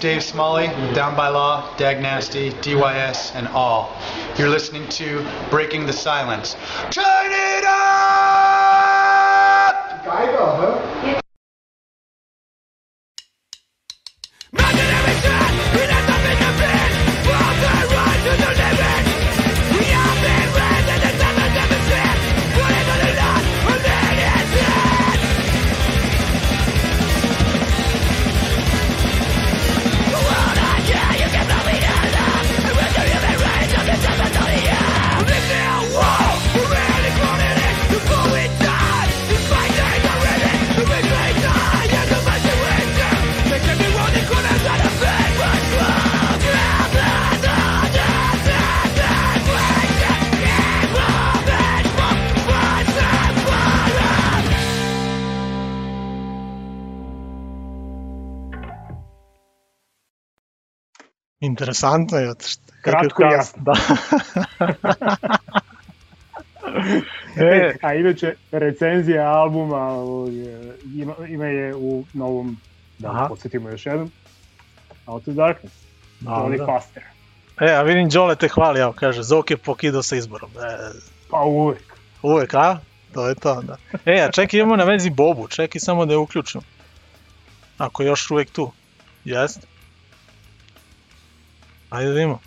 Dave Smalley, Down by Law, Dag Nasty, DYS, and all. You're listening to Breaking the Silence. Turn it up! Interesantno je. Kratko i jasno. Da. e, A inače, recenzija albuma ima, ima je u novom, da Aha. podsjetimo još jednom, Out of Darkness, Johnny Dobro. Foster. e, a vidim Đole te hvali, evo kaže, Zoke pokidao sa izborom. E, Pa uvek. uvek, a? To je to, da. E, a čekaj, imamo na vezi Bobu, čekaj samo da je uključim. Ako je još uvek tu. Jeste? Ajde da vidimo.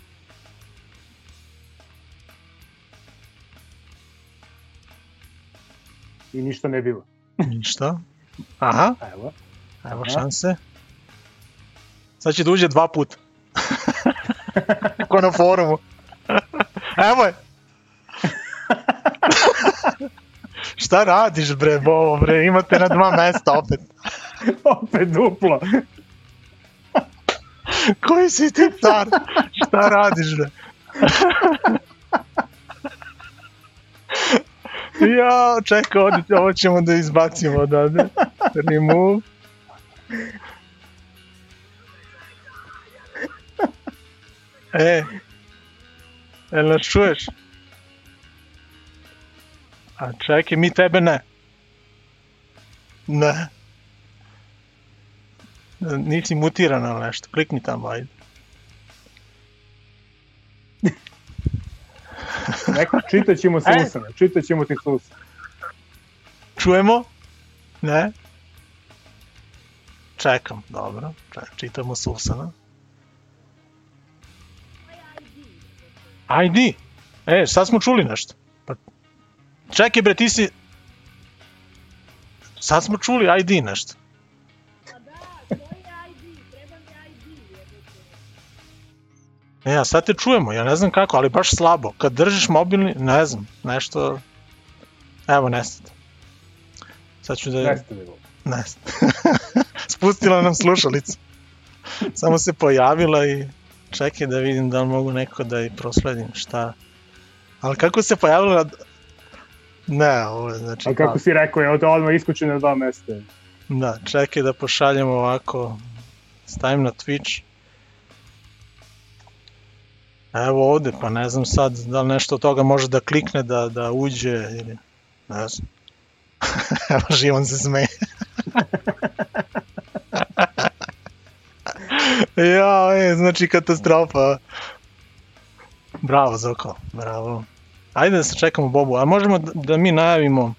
I ništa ne bilo. Ništa. Aha, Evo. evo šanse. Sad će da uđe dva puta. Ko na forumu. Evo je. Šta radiš bre, Bobo bre, imate na dva mesta opet. Opet duplo. Koji si ti car? Šta radiš bre? ja, čekaj, ovdje, ovo ćemo da izbacimo odavde. Remove. E, jel nas čuješ? A čekaj, mi tebe ne. Ne. Nisi mutiran ali nešto, klikni tamo, ajde. Neko, čitat ćemo se E. usane, čitat ćemo ti susane. Čujemo? Ne? Čekam, dobro. Ček, čitamo Susana. ID. E, sad smo čuli nešto. Pa... Čekaj bre, ti si... Sad smo čuli ID nešto. E, a sad te čujemo, ja ne znam kako, ali baš slabo. Kad držiš mobilni, ne znam, nešto... Evo, nestate. Sad ću da... Neste bilo. Ne. Spustila nam slušalicu. Samo se pojavila i čekaj da vidim da li mogu neko da i prosledim šta. Ali kako se pojavila... Ne, ovo je znači... A kako si rekao, je odmah iskućen na dva mesta. Da, čekaj da pošaljem ovako. Stavim na Twitch. Evo ovde, pa ne znam sad da li nešto od toga može da klikne da, da uđe ili... Ne znam. Evo Živan se smeje. ja, e, znači katastrofa. Bravo Zoko, bravo. Ajde da se čekamo Bobu, a možemo da, da mi najavimo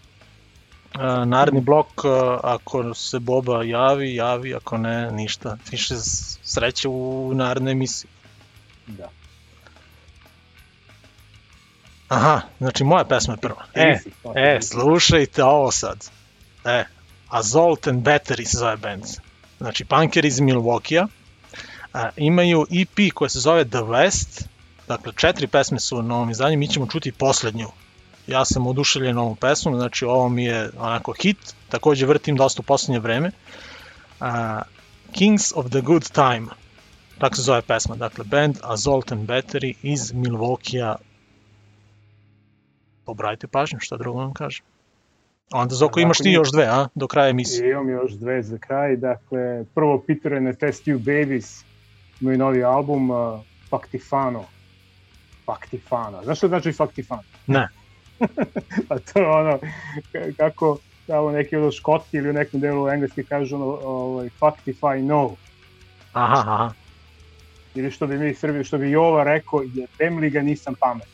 a, naredni blok, a, ako se Boba javi, javi, ako ne, ništa. Više sreće u narednoj emisiji. Da. Aha, znači moja pesma je prva. E, e, slušajte ovo sad. E, Assault and Battery se zove band. Znači, punker iz Milwaukee-a. A, imaju EP koja se zove The West. Dakle, četiri pesme su na ovom izdanju, mi ćemo čuti poslednju. Ja sam oduševljen ovom pesmom, znači ovo mi je onako hit, takođe vrtim dosta u poslednje vreme. A, Kings of the Good Time, tako se zove pesma, dakle band Assault and Battery iz Milwaukee-a. Obratite pažnju, šta drugo vam kažem. Onda Zoko imaš ti još dve, a? Do kraja emisije. I imam još dve za kraj. Dakle, prvo Peter and the Test Tube Babies imaju novi album uh, Faktifano. Faktifana. Znaš što znači Faktifano? Ne. A to je ono, kako tamo neki od Škoti ili u nekom delu engleski kažu ono, ovaj, Factify no. Aha, aha. Ili što bi mi Srbi, što bi Jova rekao, jebem li ga nisam pamet.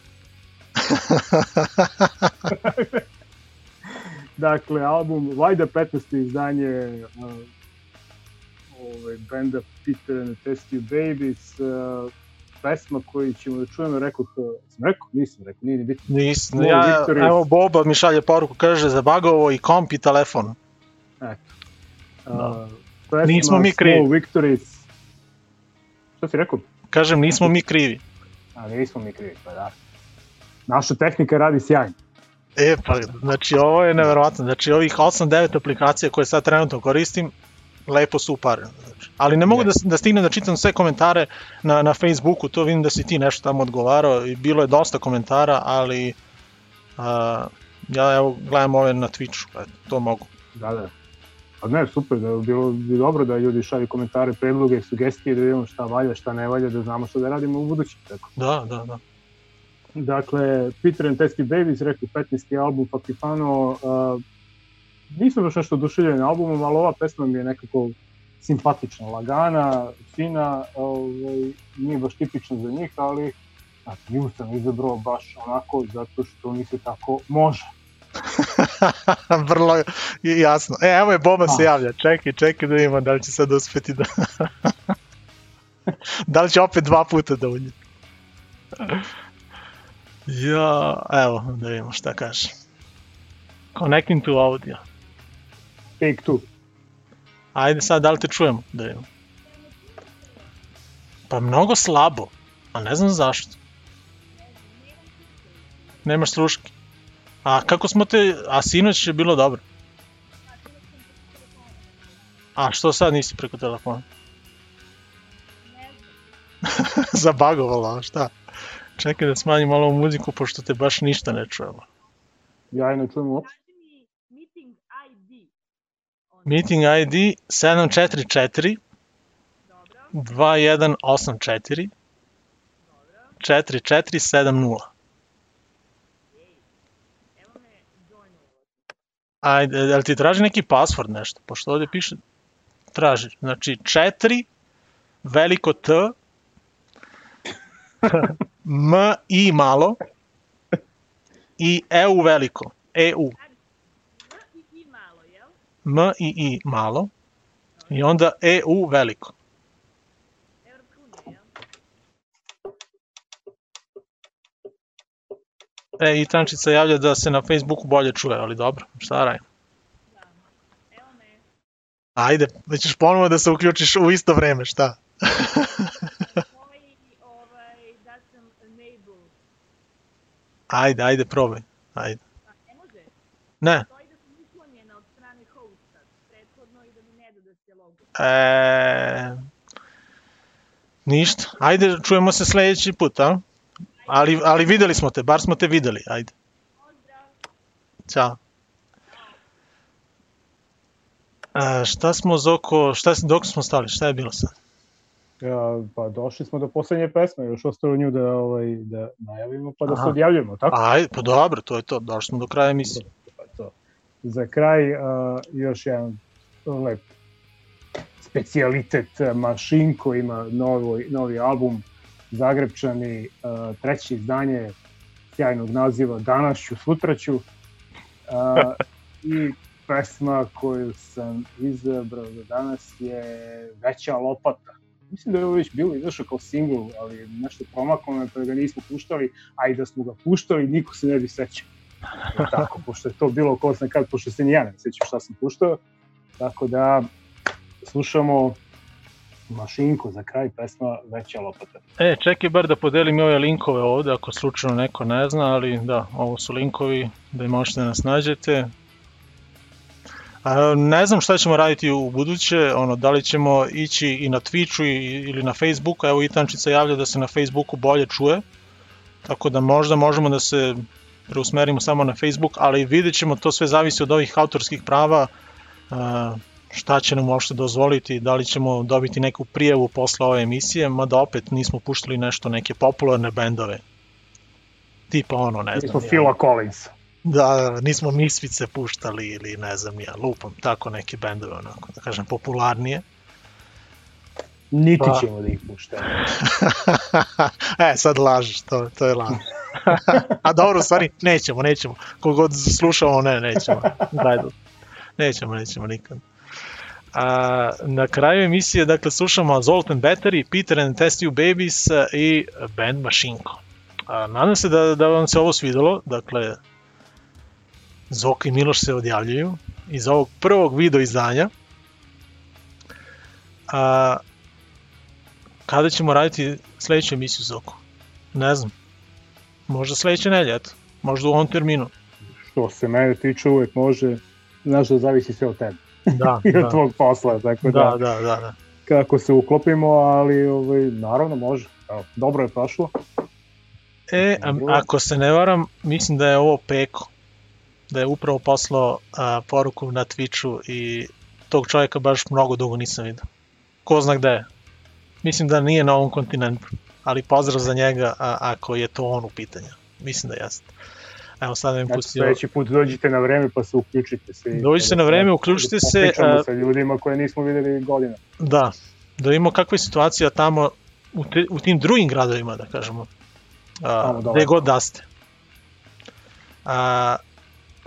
dakle, album Vajda 15. izdanje uh, ovaj, benda Peter and the Testy Babies, uh, pesma koju ćemo da čujemo, rekao, sam rekao? Nisam rekao, nije ni bitno. Nis, Small ja, Victories. evo Boba mi šalje poruku, kaže zabagovo i komp i telefon. Eto. Da. Uh, pesma Nismo mi krivi. Victories. Šta si rekao? Kažem, nismo mi krivi. A nismo mi krivi, pa da. Naša tehnika radi sjajno. E, pa, znači ovo je neverovatno. Znači ovih 8-9 aplikacija koje sad trenutno koristim, lepo su uparene. Znači. Ali ne mogu da, da stignem da čitam sve komentare na, na Facebooku, to vidim da si ti nešto tamo odgovarao i bilo je dosta komentara, ali a, ja evo gledam ove na Twitchu, eto, to mogu. Da, da. Pa ne, super, da bi bilo bi dobro da ljudi šalju komentare, predloge, sugestije, da vidimo šta valja, šta ne valja, da znamo šta da radimo u budući. Tako. Da, da, da. Dakle, Peter and Testy Babies, rekao 15. album Pakifano, uh, nisam baš nešto oduševljen albumom, ali ova pesma mi je nekako simpatična, lagana, fina, ovaj, nije baš tipična za njih, ali znači, nju sam izabrao baš onako zato što mi se tako može. Vrlo jasno. E, evo je Boba se Ah. javlja. Čekaj, čekaj da vidimo da li će sad uspeti da... da li će opet dva puta da uđe. Ja, evo, da vidimo šta kaže. Connecting to audio. Take two. Ajde sad, da li te čujemo? Da vidimo. Pa mnogo slabo, a ne znam zašto. Nemaš sluške. A kako smo te, a sinoć je bilo dobro. A što sad nisi preko telefona? Zabagovala, a šta? Čekaj da smanjim malo muziku, pošto te baš ništa ne čujemo. Ja ne čujem uopšte. Meeting ID 744 2184 4470 Ajde, jel ti traži neki password nešto? Pošto ovdje piše traži. Znači 4 veliko T M I malo i EU veliko. EU. M i I malo i onda EU veliko. E, i Tančica javlja da se na Facebooku bolje čuje, ali dobro, šta radim? Ajde, da ćeš ponovo da se uključiš u isto vreme, šta? Ajde, ajde, probaj. Ajde. Ne. E, ništa. Ajde, čujemo se sledeći put, a? Ali, ali videli smo te, bar smo te videli, ajde. Ćao. E, šta smo Zoko, šta, dok smo stali, šta je bilo sad? Ja, pa došli smo do poslednje pesme, još ostalo nju da, ovaj, da najavimo, pa da se Aha. odjavljujemo, tako? Ajde, pa dobro, to je to, došli smo do kraja emisije. Pa to. Za kraj uh, još jedan lep specijalitet uh, Mašinko ima novi, novi album Zagrebčani, uh, treće izdanje sjajnog naziva Danas ću, sutra ću uh, i pesma koju sam izabrao za danas je Veća lopata. Mislim da je ovo već bilo izašao kao singl, ali nešto promaklo me pa ga nismo puštali, a i da smo ga puštali niko se ne bi sećao. Tako, pošto je to bilo ko zna kad, pošto se ni ja ne sećam šta sam puštao. Tako da slušamo Mašinko za kraj pesma Veća lopata. E, čekaj bar da podelim ove linkove ovde, ako slučajno neko ne zna, ali da, ovo su linkovi da možete da nas nađete. A, ne znam šta ćemo raditi u buduće, ono, da li ćemo ići i na Twitchu i, ili na Facebooku, evo Itančica javlja da se na Facebooku bolje čuje, tako da možda možemo da se preusmerimo samo na Facebook, ali vidjet ćemo, to sve zavisi od ovih autorskih prava, a, šta će nam uopšte dozvoliti, da li ćemo dobiti neku prijavu posle ove emisije, mada opet nismo puštali nešto, neke popularne bendove. Tipa ono, ne znam. smo ja. Phila Collins. Da, nismo Misfice puštali ili ne znam ja, lupam, tako neke bendove onako, da kažem, popularnije. Niti Pa. ćemo da ih puštamo. e, sad lažeš, to, to je laž. A dobro, u stvari, nećemo, nećemo. Kogod slušamo, ne, nećemo. Dajde. Nećemo, nećemo nikad. A, na kraju emisije, dakle, slušamo Zoltan Battery, Peter and Test You Babies i band Mašinko. A, nadam se da, da vam se ovo svidelo, dakle, Zoka i Miloš se odjavljuju iz ovog prvog video izdanja. A, kada ćemo raditi sledeću emisiju Zoku? Ne znam. Možda sledeće nelje, eto. Možda u ovom terminu. Što se mene tiče uvek može, znaš da zavisi sve od tebe. Da, I od da. tvog posla, tako da, Da, da, da, da. kako se uklopimo, ali ovaj, naravno može. Evo, dobro je prošlo. E, a, ako se ne varam, mislim da je ovo Peko. Da je upravo poslao a, poruku na Twitchu i tog čovjeka baš mnogo dugo nisam vidio. Ko zna gde je. Mislim da nije na ovom kontinentu, ali pozdrav za njega a, ako je to on u pitanju. Mislim da jeste. Evo sad mi Znači, pustio... sledeći put dođite na vreme pa se uključite svi. Dođite na vreme, uključite se, Pričamo a- sa ljudima koje nismo videli godina. Da, da vidimo kakva je situacija tamo u, te, u tim drugim gradovima, da kažemo. A, Tamo gde god da ste. A,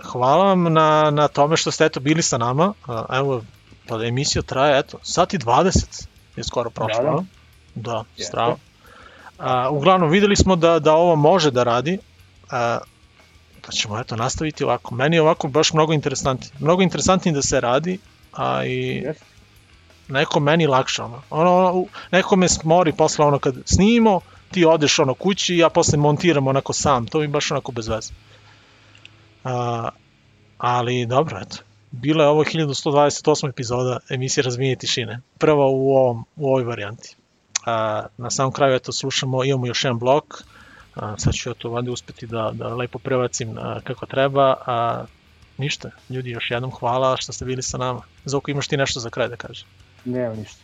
hvala vam na, na tome što ste eto bili sa nama. Evo, pa da emisija traje, eto, sat i 20 je skoro prošlo. Da, da. Da, strava. A, uglavnom, videli smo da, da ovo može da radi. A, da ćemo eto nastaviti ovako. Meni je ovako baš mnogo interesantnije. Mnogo interesantnije da se radi, a i neko meni lakše ono. ono, ono neko me smori posle ono kad snimimo, ti odeš ono kući, ja posle montiram onako sam, to mi baš onako bez veze. A, ali dobro, eto. Bila je ovo 1128. epizoda emisije Razbijenje tišine. Prva u, ovom, u ovoj varijanti. A, na samom kraju eto slušamo, imamo još jedan blok, a, sad ću ja to vade uspeti da, da lepo prebacim a, kako treba, a ništa, ljudi još jednom hvala što ste bili sa nama. Zoko imaš ti nešto za kraj da kažeš? Nema ništa.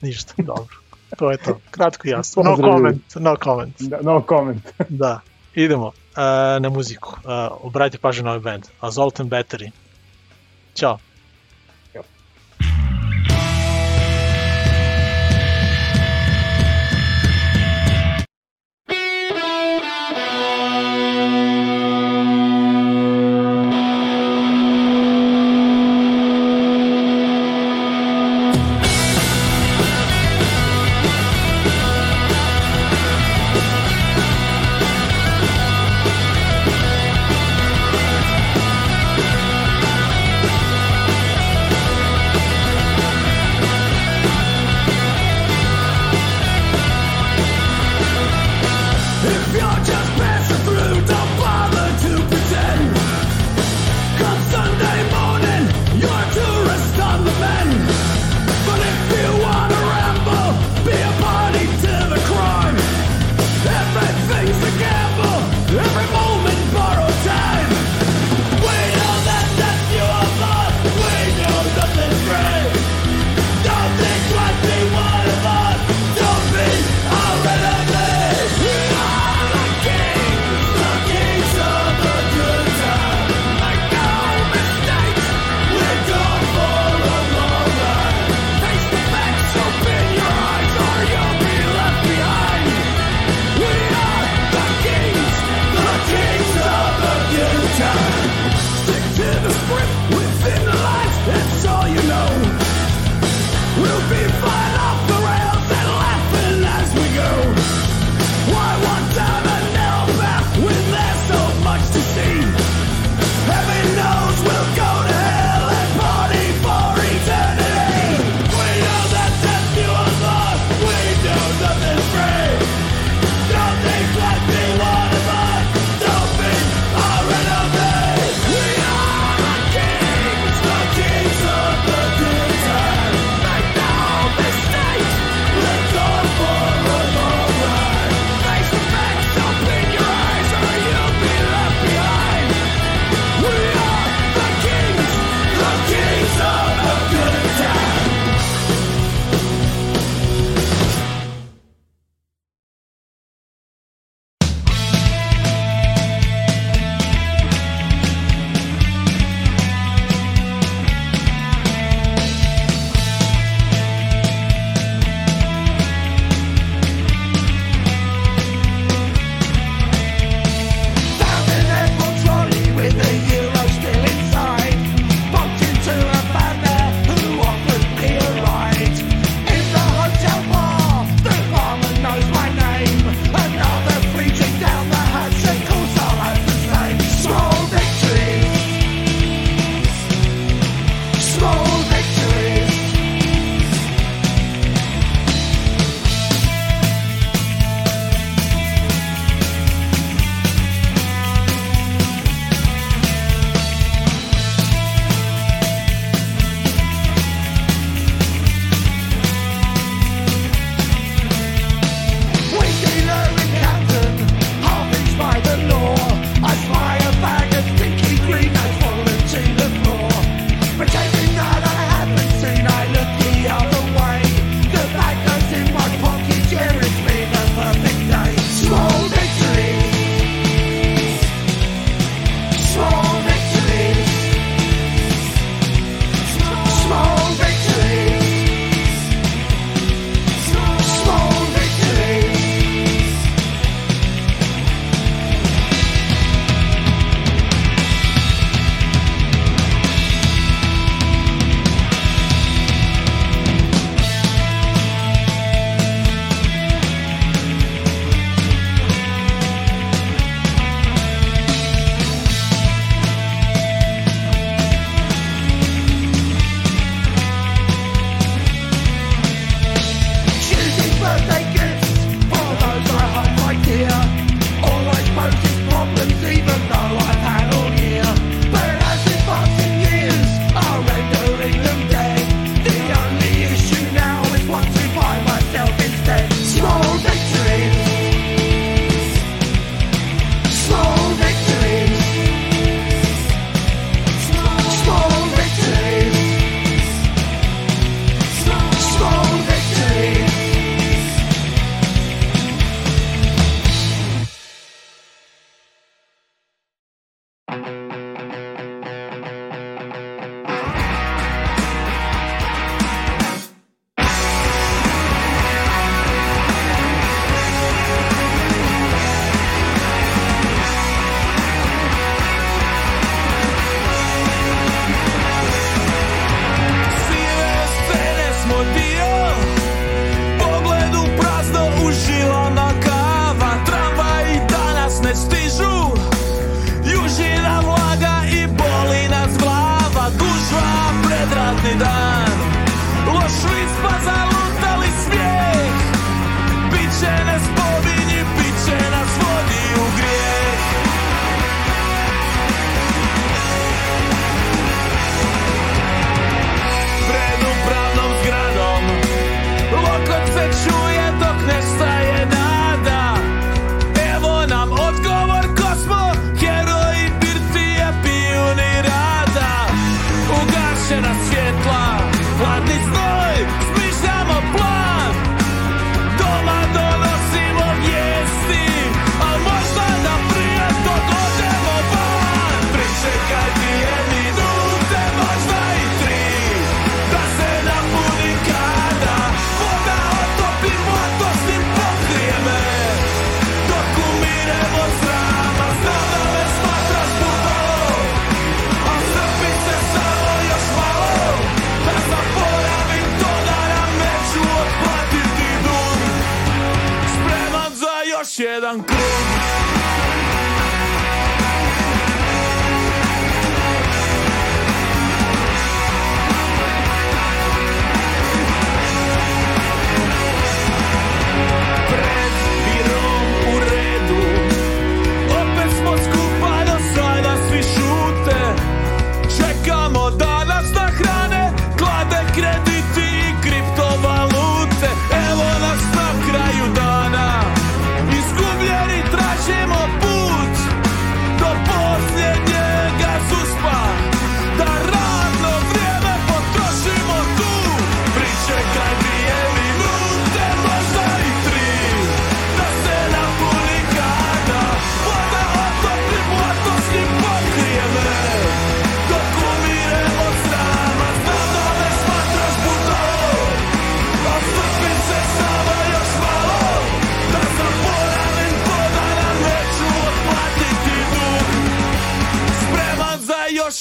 Ništa, dobro. To je to. Kratko i jasno. No comment, no comment. Da, no comment. Da. Idemo uh, na muziku. Obratite pažnju na ovaj band. A Zoltan Battery. Ćao. Za još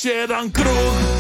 sér hann grún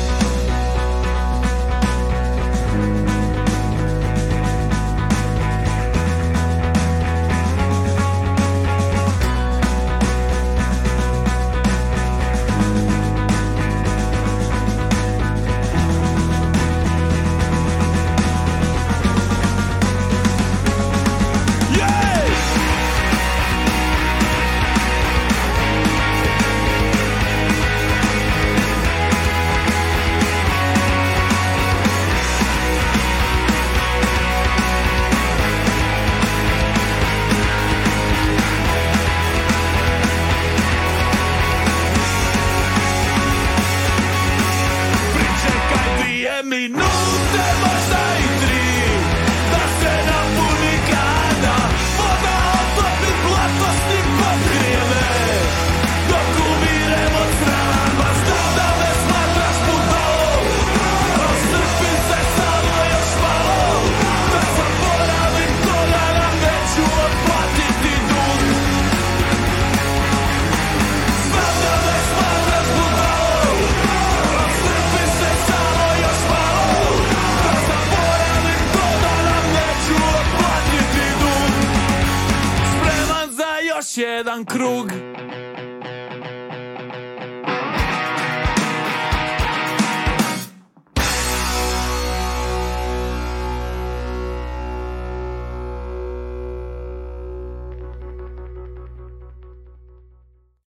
jedan krug